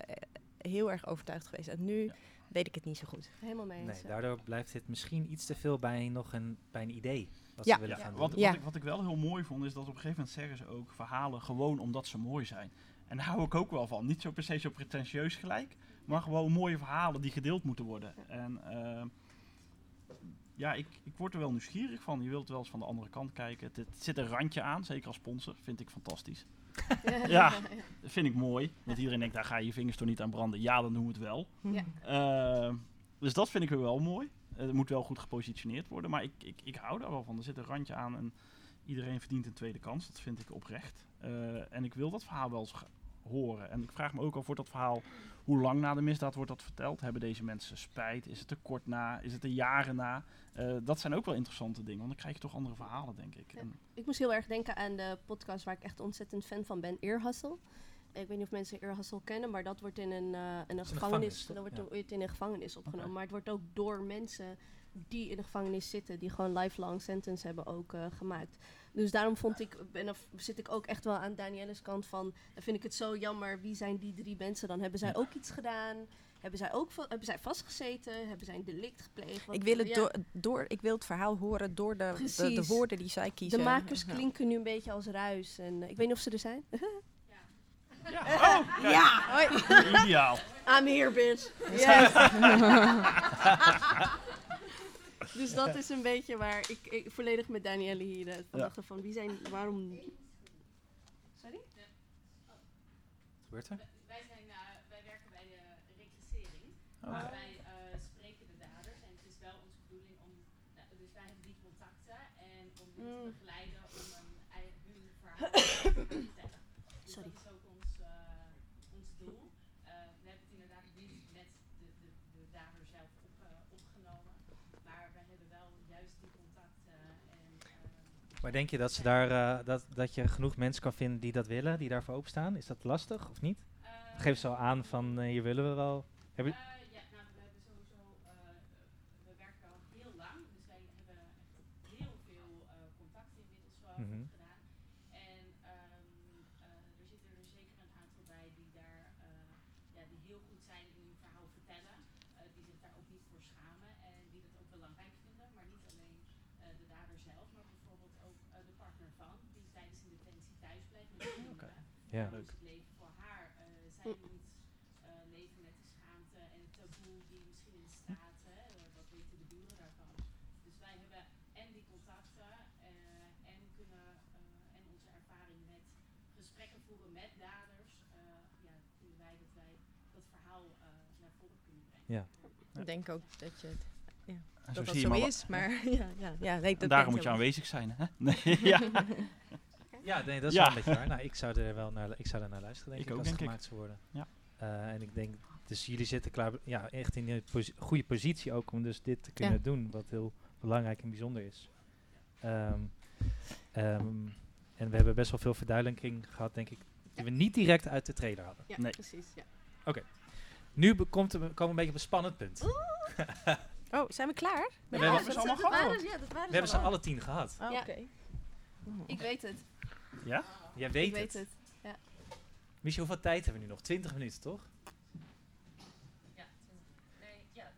Speaker 5: heel erg overtuigd geweest. En nu weet ik het niet zo goed.
Speaker 4: Helemaal mee
Speaker 2: Nee, daardoor blijft dit misschien iets te veel bij nog een, bij een idee. Wat
Speaker 5: Ja.
Speaker 2: ze willen
Speaker 3: Ja,
Speaker 2: gaan
Speaker 3: wat,
Speaker 2: doen.
Speaker 3: wat, ik, wat ik wel heel mooi vond, is dat op een gegeven moment zeggen ze ook verhalen gewoon omdat ze mooi zijn. En daar hou ik ook wel van. Niet zo per se zo pretentieus gelijk, maar gewoon mooie verhalen die gedeeld moeten worden. En eh, ja, ik, ik word er wel nieuwsgierig van. Je wilt wel eens van de andere kant kijken. Het, het zit een randje aan, zeker als sponsor. Vind ik fantastisch. ja, dat vind ik mooi. Want iedereen denkt, daar ga je je vingers toch niet aan branden. Ja, dan doen we het wel.
Speaker 4: Ja.
Speaker 3: Eh, dus dat vind ik wel mooi. Het moet wel goed gepositioneerd worden. Maar ik, ik, ik hou daar wel van. Er zit een randje aan en iedereen verdient een tweede kans. Dat vind ik oprecht. Eh, en ik wil dat verhaal wel eens horen. En ik vraag me ook af, wordt dat verhaal... Hoe lang na de misdaad wordt dat verteld? Hebben deze mensen spijt? Is het er kort na? Is het er jaren na? Eh, dat zijn ook wel interessante dingen. Want dan krijg je toch andere verhalen, denk ik. En,
Speaker 4: Ik moest heel erg denken aan de podcast waar ik echt ontzettend fan van ben, Ear Hustle. Ik weet niet of mensen Ear Hustle kennen, maar dat wordt in een, eh, in een
Speaker 2: is een
Speaker 4: gevangenis, dat wordt
Speaker 2: Ja.
Speaker 4: in een gevangenis opgenomen. Maar het wordt ook door mensen die in de gevangenis zitten, die gewoon lifelong sentence hebben ook eh, gemaakt. Dus daarom vond ik, ben, of zit ik ook echt wel aan Danielle's kant van, dan vind ik het zo jammer, wie zijn die drie mensen dan? Hebben zij ook iets gedaan? Hebben zij ook hebben zij vastgezeten? Hebben zij een delict gepleegd? Wat-
Speaker 37: Ik wil, het
Speaker 4: ja.
Speaker 37: door, door, ik wil het verhaal horen door de, de, woorden die zij kiezen.
Speaker 4: De makers
Speaker 37: Ja.
Speaker 4: klinken nu een beetje als ruis. En, eh, ik weet niet of ze er zijn.
Speaker 3: Ja. Oh,
Speaker 4: ja. Hoi.
Speaker 3: Ideaal.
Speaker 4: I'm here, bitch.
Speaker 3: Yes.
Speaker 4: dus dat is een beetje waar ik, ik volledig met Danielle hier eh, van
Speaker 3: Ja.
Speaker 4: dacht van wie zijn, waarom... Sorry?
Speaker 2: Wat gebeurt er?
Speaker 34: Wij, zijn, eh, wij werken bij de regressering.
Speaker 2: Oké.
Speaker 34: Dus wij eh, spreken de daders en het is wel onze bedoeling om, nou, dus wij hebben die contacten en om hen te
Speaker 4: Mm.
Speaker 34: begeleiden om een, hun verhaal te vertellen. Dus
Speaker 4: Sorry.
Speaker 34: dat is ook ons, eh, ons doel. Eh, we hebben het inderdaad niet met de, de, de dader zelf op, eh, opgenomen, maar we hebben wel juist die contacten en ehm,
Speaker 2: Maar denk je dat, ze daar, eh, dat, dat je genoeg mensen kan vinden die dat willen, die daarvoor openstaan? Is dat lastig of niet? Geef ze al aan van eh, hier willen we wel. Heb je-
Speaker 34: Eh, ja, nou, we hebben sowieso, eh, we werken al heel lang, dus wij hebben echt heel veel eh, contacten inmiddels wel
Speaker 2: Mhm.
Speaker 34: gedaan. En ehm, eh, er zitten er zeker een aantal bij die daar, eh, ja, die heel goed zijn in hun verhaal vertellen, eh, die zich daar ook niet voor schamen en die dat ook belangrijk vinden, maar niet alleen eh, de dader zelf, maar bijvoorbeeld ook eh, de partner van, die tijdens een detentie thuis blijft met de kinderen.
Speaker 2: Ja.
Speaker 34: Dus
Speaker 2: Leuk.
Speaker 34: het leven voor haar, eh, zij moet eh, leven met de schaamte en het taboe die misschien ontstaat. Hè, eh, wat weten de buren daarvan? Dus wij hebben en die contacten eh, en kunnen eh, en onze ervaring met gesprekken voeren met daders. eh, ja, vinden wij dat wij dat verhaal eh, naar voren kunnen brengen.
Speaker 2: Ja.
Speaker 5: Ik denk ook dat je het, ja, dat dat zo
Speaker 3: maar wa-
Speaker 5: is, maar ja, ja, ja nee, dat
Speaker 3: daarom moet je aanwezig zijn, hè? Nee, ja.
Speaker 2: Ja, nee, dat is
Speaker 3: Ja.
Speaker 2: wel een beetje waar. Nou, ik zou er wel naar, ik zou er naar luisteren, denk
Speaker 3: Ik
Speaker 2: ik,
Speaker 3: ook,
Speaker 2: als het
Speaker 3: denk ik.
Speaker 2: gemaakt zou worden.
Speaker 3: Ja.
Speaker 2: Eh, en ik denk, dus jullie zitten klaar, ja, echt in een posi- goede positie ook om dus dit te kunnen
Speaker 5: Ja.
Speaker 2: doen, wat heel belangrijk en bijzonder is. Ehm, ehm, en we hebben best wel veel verduidelijking gehad, denk ik, die we niet direct uit de trailer hadden.
Speaker 4: Ja,
Speaker 3: Nee.
Speaker 4: precies. Ja.
Speaker 2: Oké. Nu komt er, komen we een beetje op een spannend punt.
Speaker 5: Oh, zijn we klaar?
Speaker 2: we hebben,
Speaker 4: ja, dat waren
Speaker 2: we hebben ze alle tien gehad.
Speaker 5: Oh,
Speaker 4: Ja.
Speaker 5: Oké.
Speaker 4: Ik weet het.
Speaker 3: Ja?
Speaker 2: Jij weet,
Speaker 4: ik weet
Speaker 2: het.
Speaker 4: het. Ja.
Speaker 2: Michel, hoeveel tijd hebben we nu nog? 20 minuten, toch?
Speaker 23: Ja, nee, ja,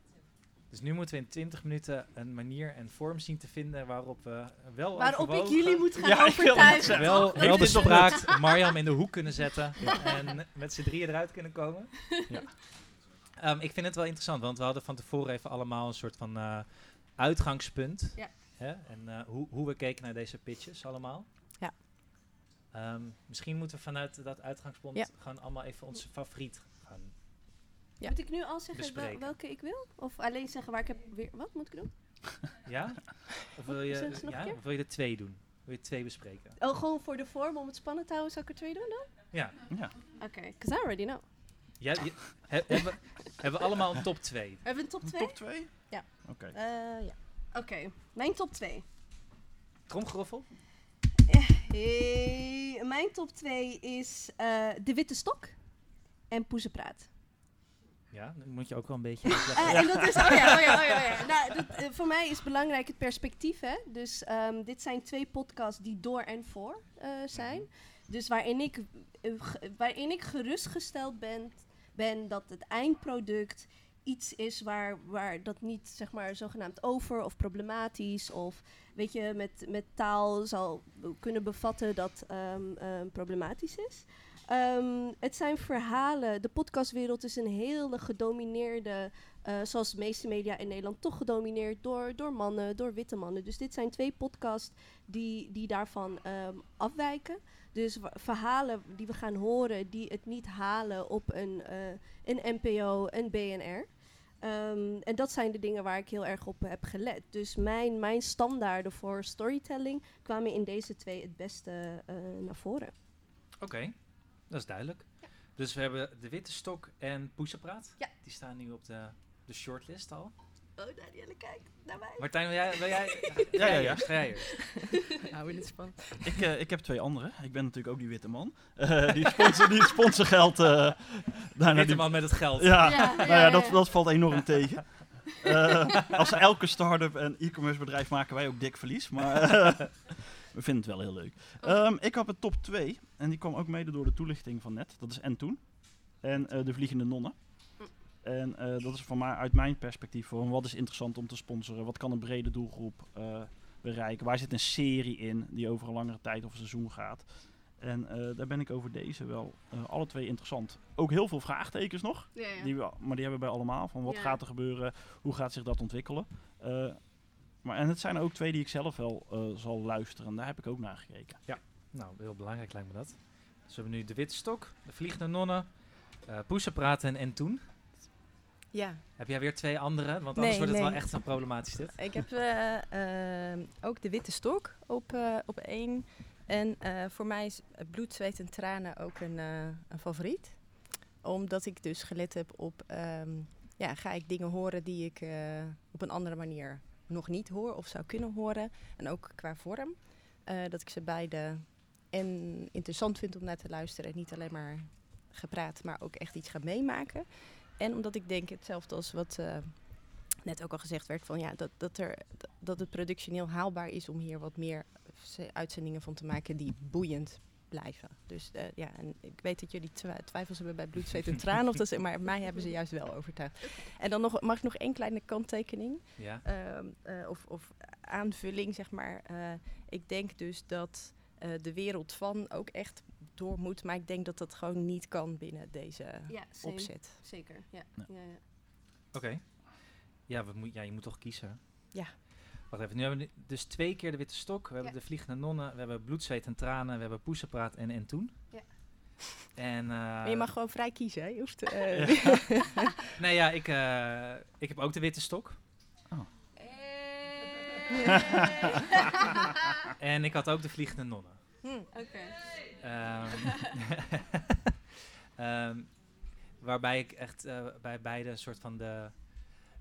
Speaker 2: Dus nu moeten we in 20 minuten een manier en vorm zien te vinden waarop we wel
Speaker 4: Waarop ik jullie moet gaan
Speaker 3: Ja,
Speaker 4: overtuigen.
Speaker 2: wel, wel
Speaker 3: dit nog
Speaker 2: bespraakt Marjam in de hoek kunnen zetten en met z'n drieën eruit kunnen komen.
Speaker 3: Ja.
Speaker 2: Ehm, ik vind het wel interessant, want we hadden van tevoren even allemaal een soort van eh, uitgangspunt.
Speaker 4: Ja.
Speaker 2: Hè? En eh, hoe, hoe we keken naar deze pitches allemaal.
Speaker 5: Ja.
Speaker 2: Ehm, misschien moeten we vanuit dat uitgangspunt
Speaker 5: Ja.
Speaker 2: gewoon allemaal even onze favoriet.
Speaker 5: Ja.
Speaker 4: Moet ik nu al zeggen wel- welke ik wil? Of alleen zeggen waar ik heb weer... Wat moet ik doen?
Speaker 2: Ja? Of wil je, ja? Of wil je er twee doen? Wil je twee bespreken?
Speaker 4: Oh, gewoon voor de vorm om het spannend te houden, zou ik er twee doen dan?
Speaker 2: Ja.
Speaker 3: Ja.
Speaker 4: Oké, because I already know.
Speaker 2: Ja, je- he- hebben, hebben we allemaal een top 2?
Speaker 4: Hebben we een top
Speaker 3: Een
Speaker 4: 2?
Speaker 3: top 2?
Speaker 4: Ja.
Speaker 3: Oké.
Speaker 4: Eh, ja. Oké, mijn top 2.
Speaker 2: Tromgeroffel?
Speaker 4: Hey, mijn top 2 is eh, De Witte Stok en Poezenpraat.
Speaker 2: Ja, dan moet je ook wel een beetje.
Speaker 4: Eh, En dat is, oh ja, oh ja, oh ja. Oh ja. Nou, dat, eh, voor mij is belangrijk het perspectief. Hè? Dus ehm, dit zijn twee podcasts die door en voor eh, zijn. Dus waarin ik, waarin ik gerustgesteld ben, ben dat het eindproduct iets is waar, waar dat niet zeg maar zogenaamd over of problematisch of weet je met, met taal zal kunnen bevatten dat ehm, ehm, problematisch is. Ehm, het zijn verhalen. De podcastwereld is een hele gedomineerde, eh, zoals de meeste media in Nederland, toch gedomineerd door, door mannen, door witte mannen. Dus dit zijn twee podcasts die, die daarvan ehm, afwijken. Dus verhalen die we gaan horen, die het niet halen op een, eh, een NPO, een BNR. Ehm, en dat zijn de dingen waar ik heel erg op heb gelet. Dus mijn, mijn standaarden voor storytelling kwamen in deze twee het beste eh, naar voren.
Speaker 2: Oké, dat is duidelijk. Dus we hebben de Witte Stok en Poesenpraat.
Speaker 4: Ja.
Speaker 2: Die staan nu op de, de shortlist al.
Speaker 4: Oh, Danielle, kijk naar mij.
Speaker 2: Martijn, wil jij... Wil jij
Speaker 3: Ja, ja, ja.
Speaker 2: Ga jij eerst.
Speaker 5: Hou in het spannend.
Speaker 3: Ik, eh, ik heb twee andere. Ik ben natuurlijk ook die witte man. Eh, die sponsor, die sponsorgeld. nou, nou,
Speaker 2: Witte
Speaker 3: die-
Speaker 2: man met het geld.
Speaker 3: Ja,
Speaker 2: Ja,
Speaker 3: nou
Speaker 2: ja,
Speaker 3: ja,
Speaker 2: ja,
Speaker 3: dat, dat valt enorm tegen. Eh, als elke start-up en e-commerce bedrijf maken wij ook dik verlies. Maar we vinden het wel heel leuk. Ehm, ik had een top 2. En die kwam ook mede door de toelichting van net. Dat is En Toen. En eh, De Vliegende Nonnen. En eh, dat is voor mij uit mijn perspectief voor wat is interessant om te sponsoren. Wat kan een brede doelgroep eh, bereiken. Waar zit een serie in die over een langere tijd of een seizoen gaat. En daar ben ik over deze wel alle twee interessant. Ook heel veel vraagtekens nog.
Speaker 4: Ja, ja.
Speaker 3: Die we, maar die hebben we bij allemaal. Van wat
Speaker 4: Ja.
Speaker 3: gaat er gebeuren? Hoe gaat zich dat ontwikkelen? Maar, en het zijn er ook twee die ik zelf wel eh, zal luisteren. Daar heb ik ook naar gekeken.
Speaker 2: Ja, nou, heel belangrijk lijkt me dat. Dus we hebben nu de Witte Stok, de Vliegende Nonnen, eh Poesenpraat en En Toen.
Speaker 5: Ja.
Speaker 2: Heb jij weer twee andere? Want anders
Speaker 5: Nee,
Speaker 2: wordt het
Speaker 5: nee.
Speaker 2: wel echt zo problematisch dit.
Speaker 5: Ik heb eh, ehm, ook de witte stok op, eh, op één. En eh, voor mij is bloed, zweet en tranen ook een, eh, een favoriet. Omdat ik dus gelet heb op, ehm, ja, ga ik dingen horen die ik eh, op een andere manier nog niet hoor of zou kunnen horen. En ook qua vorm. Eh, dat ik ze beide en interessant vind om naar te luisteren. En niet alleen maar gepraat, maar ook echt iets ga meemaken. En omdat ik denk, hetzelfde als wat eh, net ook al gezegd werd, van ja, dat, dat, er, dat het productioneel haalbaar is om hier wat meer uitzendingen van te maken die boeiend blijven. Dus eh, ja, en ik weet dat jullie twi- twijfels hebben bij bloed, zweet en tranen, of dat ze, maar mij hebben ze juist wel overtuigd. En dan nog, mag ik nog één kleine kanttekening?
Speaker 2: Ja.
Speaker 5: Ehm, eh, of, of aanvulling, zeg maar. Eh, ik denk dus dat eh, de wereld van ook echt door moet, maar ik denk dat dat gewoon niet kan binnen deze
Speaker 4: Ja,
Speaker 5: opzet.
Speaker 4: Zeker, ja.
Speaker 2: Ja.
Speaker 4: ja, ja.
Speaker 2: Oké. Ja, we moet, ja, je moet toch kiezen.
Speaker 5: Ja.
Speaker 2: Wacht even, nu hebben we nu- dus twee keer de Witte Stok, we hebben
Speaker 4: Ja.
Speaker 2: de Vliegende Nonnen, we hebben Bloed, Zweet en Tranen, we hebben Poesenpraat en En Toen.
Speaker 4: Ja.
Speaker 2: En,
Speaker 5: Maar je mag gewoon vrij kiezen, hè? Je hoeft... eh,
Speaker 2: nee, ja, ik, eh, ik heb ook de Witte Stok. en ik had ook de Vliegende Nonnen.
Speaker 4: Hm, Oké.
Speaker 2: Ehm, ehm, waarbij ik echt eh, bij beide een soort van de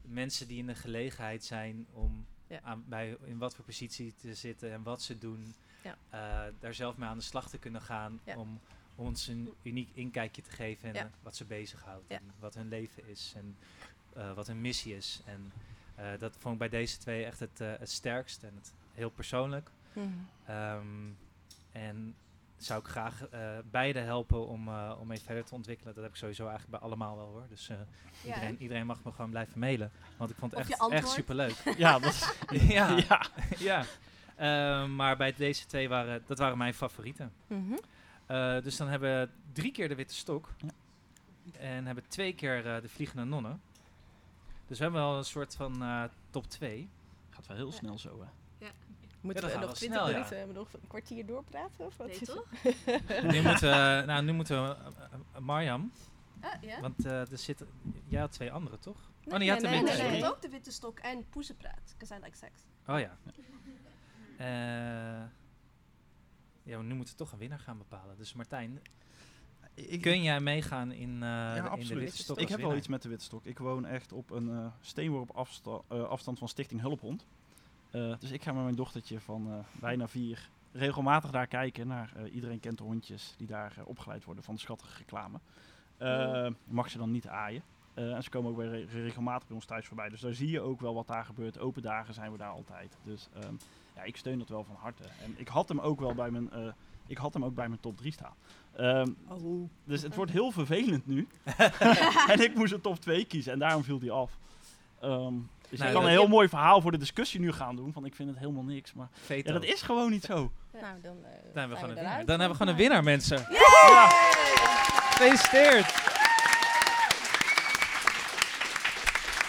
Speaker 2: mensen die in de gelegenheid zijn om
Speaker 5: Ja.
Speaker 2: aan, bij, in wat voor positie te zitten en wat ze doen,
Speaker 5: Ja.
Speaker 2: eh, daar zelf mee aan de slag te kunnen gaan om ons een uniek inkijkje te geven in eh, wat ze bezighoudt en wat hun leven is en eh, wat hun missie is. En dat vond ik bij deze twee echt het, het sterkst en het heel persoonlijk.
Speaker 5: Mhm.
Speaker 2: Ehm, en zou ik graag eh, beide helpen om, eh, om mee verder te ontwikkelen. Dat heb ik sowieso eigenlijk bij allemaal wel hoor. Dus eh, iedereen, iedereen mag me gewoon blijven mailen. Want ik vond het echt, echt superleuk.
Speaker 3: Ja, dat is-
Speaker 2: ja.
Speaker 3: ja.
Speaker 2: ja. Ehm, maar bij deze twee waren, dat waren mijn favorieten.
Speaker 5: Mhm.
Speaker 2: Eh, dus dan hebben we drie keer de witte stok. En hebben twee keer eh, de vliegende nonnen. Dus we hebben wel een soort van eh, top 2.
Speaker 3: Gaat wel heel snel zo, hè?
Speaker 4: Ja.
Speaker 5: Moeten
Speaker 2: Ja,
Speaker 5: we nog
Speaker 2: wel
Speaker 5: 20
Speaker 2: snel, ja.
Speaker 5: minuten, hebben we nog een kwartier doorpraten? Of wat
Speaker 4: Nee,
Speaker 5: is
Speaker 4: toch?
Speaker 5: het?
Speaker 2: nu moeten we, nou, nu moeten we, eh, eh, Marjam,
Speaker 4: Ah, ja?
Speaker 2: want eh, er zitten, jij had twee andere toch?
Speaker 4: Nee,
Speaker 2: oh nee, je had
Speaker 4: nee, ook de witte stok en poezenpraat. Because I like sex.
Speaker 2: Oh ja. Eh, ja, nu moeten we toch een winnaar gaan bepalen. Dus Martijn, kun jij meegaan in, eh,
Speaker 3: ja,
Speaker 2: in de witte stok
Speaker 3: ik heb wel iets met de Witstok. Ik woon echt op een eh, steenworp afsta eh, afstand van Stichting Hulphond. Eh, dus ik ga met mijn dochtertje van eh, bijna vier regelmatig daar kijken naar eh, iedereen kent de hondjes die daar opgeleid worden van de schattige reclame.
Speaker 4: Ja.
Speaker 3: Mag ze dan niet aaien. En ze komen ook weer re- regelmatig bij ons thuis voorbij. Dus daar zie je ook wel wat daar gebeurt. Open dagen zijn we daar altijd. Dus ehm, ja, ik steun dat wel van harte. En ik had hem ook wel bij mijn, ik had hem ook bij mijn top 3 staan. Ehm,
Speaker 5: Oh.
Speaker 3: Dus het wordt heel vervelend nu. en ik moest een top 2 kiezen en daarom viel die af. Ehm, dus
Speaker 2: Nou,
Speaker 3: ik kan een heel mooi verhaal voor de discussie nu gaan doen. Van ik vind het helemaal niks. Maar ja, dat is gewoon niet zo.
Speaker 5: Nou, dan, eh,
Speaker 2: Dan hebben we
Speaker 5: zijn
Speaker 2: gewoon een
Speaker 5: eruit.
Speaker 2: winnaar. Dan hebben we gewoon een winnaar, mensen.
Speaker 3: Ja!
Speaker 2: Gefeliciteerd.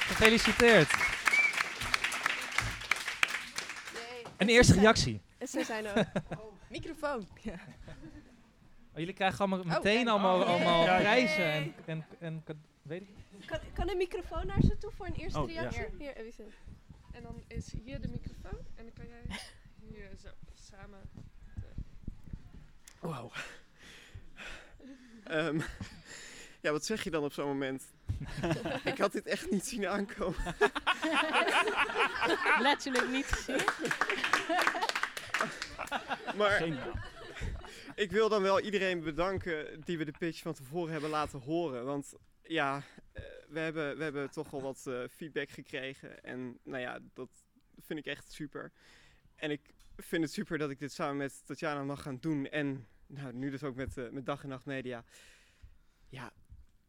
Speaker 2: Gefeliciteerd. Een eerste reactie.
Speaker 4: Ze zijn ook.
Speaker 5: Microfoon. Ja.
Speaker 2: Oh, jullie krijgen allemaal
Speaker 4: Oh,
Speaker 2: meteen allemaal,
Speaker 4: Oh,
Speaker 2: prijzen en, en, weet ik
Speaker 4: Kan, kan een microfoon naar ze toe voor een eerste
Speaker 2: Oh, ja.
Speaker 4: reactie?
Speaker 2: Hier.
Speaker 4: Hier, even zitten.
Speaker 38: En dan is hier de microfoon en dan kan jij hier zo samen.
Speaker 29: Wauw. Ehm, ja, wat zeg je dan op zo'n moment? ik had dit echt niet zien aankomen.
Speaker 39: Letterlijk niet gezien.
Speaker 29: Maar ik wil dan wel iedereen bedanken die we de pitch van tevoren hebben laten horen. Want ja, we hebben, we hebben toch al wat eh, feedback gekregen. En nou ja, dat vind ik echt super. En ik vind het super dat ik dit samen met Tatjana mag gaan doen. En nou, nu dus ook met, eh, met Dag en Nacht Media. Ja,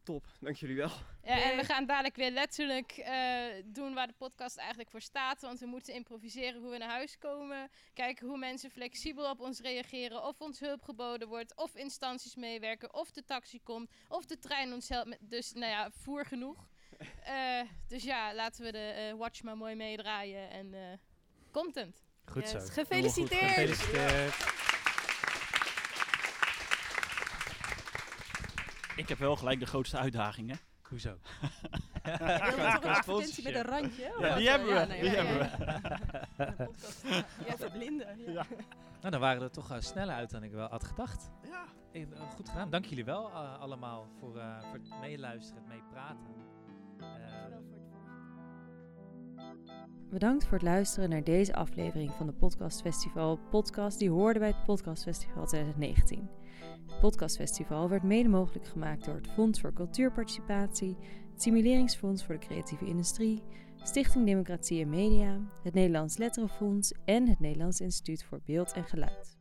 Speaker 29: top. Dank jullie wel.
Speaker 39: Ja, en we gaan dadelijk weer letterlijk eh, doen waar de podcast eigenlijk voor staat. Want we moeten improviseren hoe we naar huis komen. Kijken hoe mensen flexibel op ons reageren. Of ons hulp geboden wordt. Of instanties meewerken. Of de taxi komt. Of de trein ons helpt. met- Dus nou ja, voer genoeg. Eh, dus ja, laten we de eh, watch maar mooi meedraaien. En eh, content.
Speaker 2: Goed zo.
Speaker 39: Gefeliciteerd!
Speaker 2: Gefeliciteerd.
Speaker 3: Ik heb wel gelijk de grootste uitdaging, hè?
Speaker 2: Hoezo?
Speaker 3: Ja,
Speaker 5: toch een advertentie met een randje?
Speaker 3: Ja,
Speaker 5: wat?
Speaker 3: die hebben we.
Speaker 5: Ja,
Speaker 3: die hebben we.
Speaker 5: Ja.
Speaker 2: Nou, dan waren we er toch eh, sneller uit dan ik wel had gedacht.
Speaker 3: Ja.
Speaker 2: goed gedaan. Dank jullie wel eh, allemaal voor, eh, voor het meeluisteren, het meepraten. Eh,
Speaker 1: Bedankt voor het luisteren naar deze aflevering van de Podcast Festival. Podcast die hoorde bij het Podcast Festival 2019. Het Podcast Festival werd mede mogelijk gemaakt door het Fonds voor Cultuurparticipatie, het Simuleringsfonds voor de Creatieve Industrie, Stichting Democratie en Media, het Nederlands Letterenfonds en het Nederlands Instituut voor Beeld en Geluid.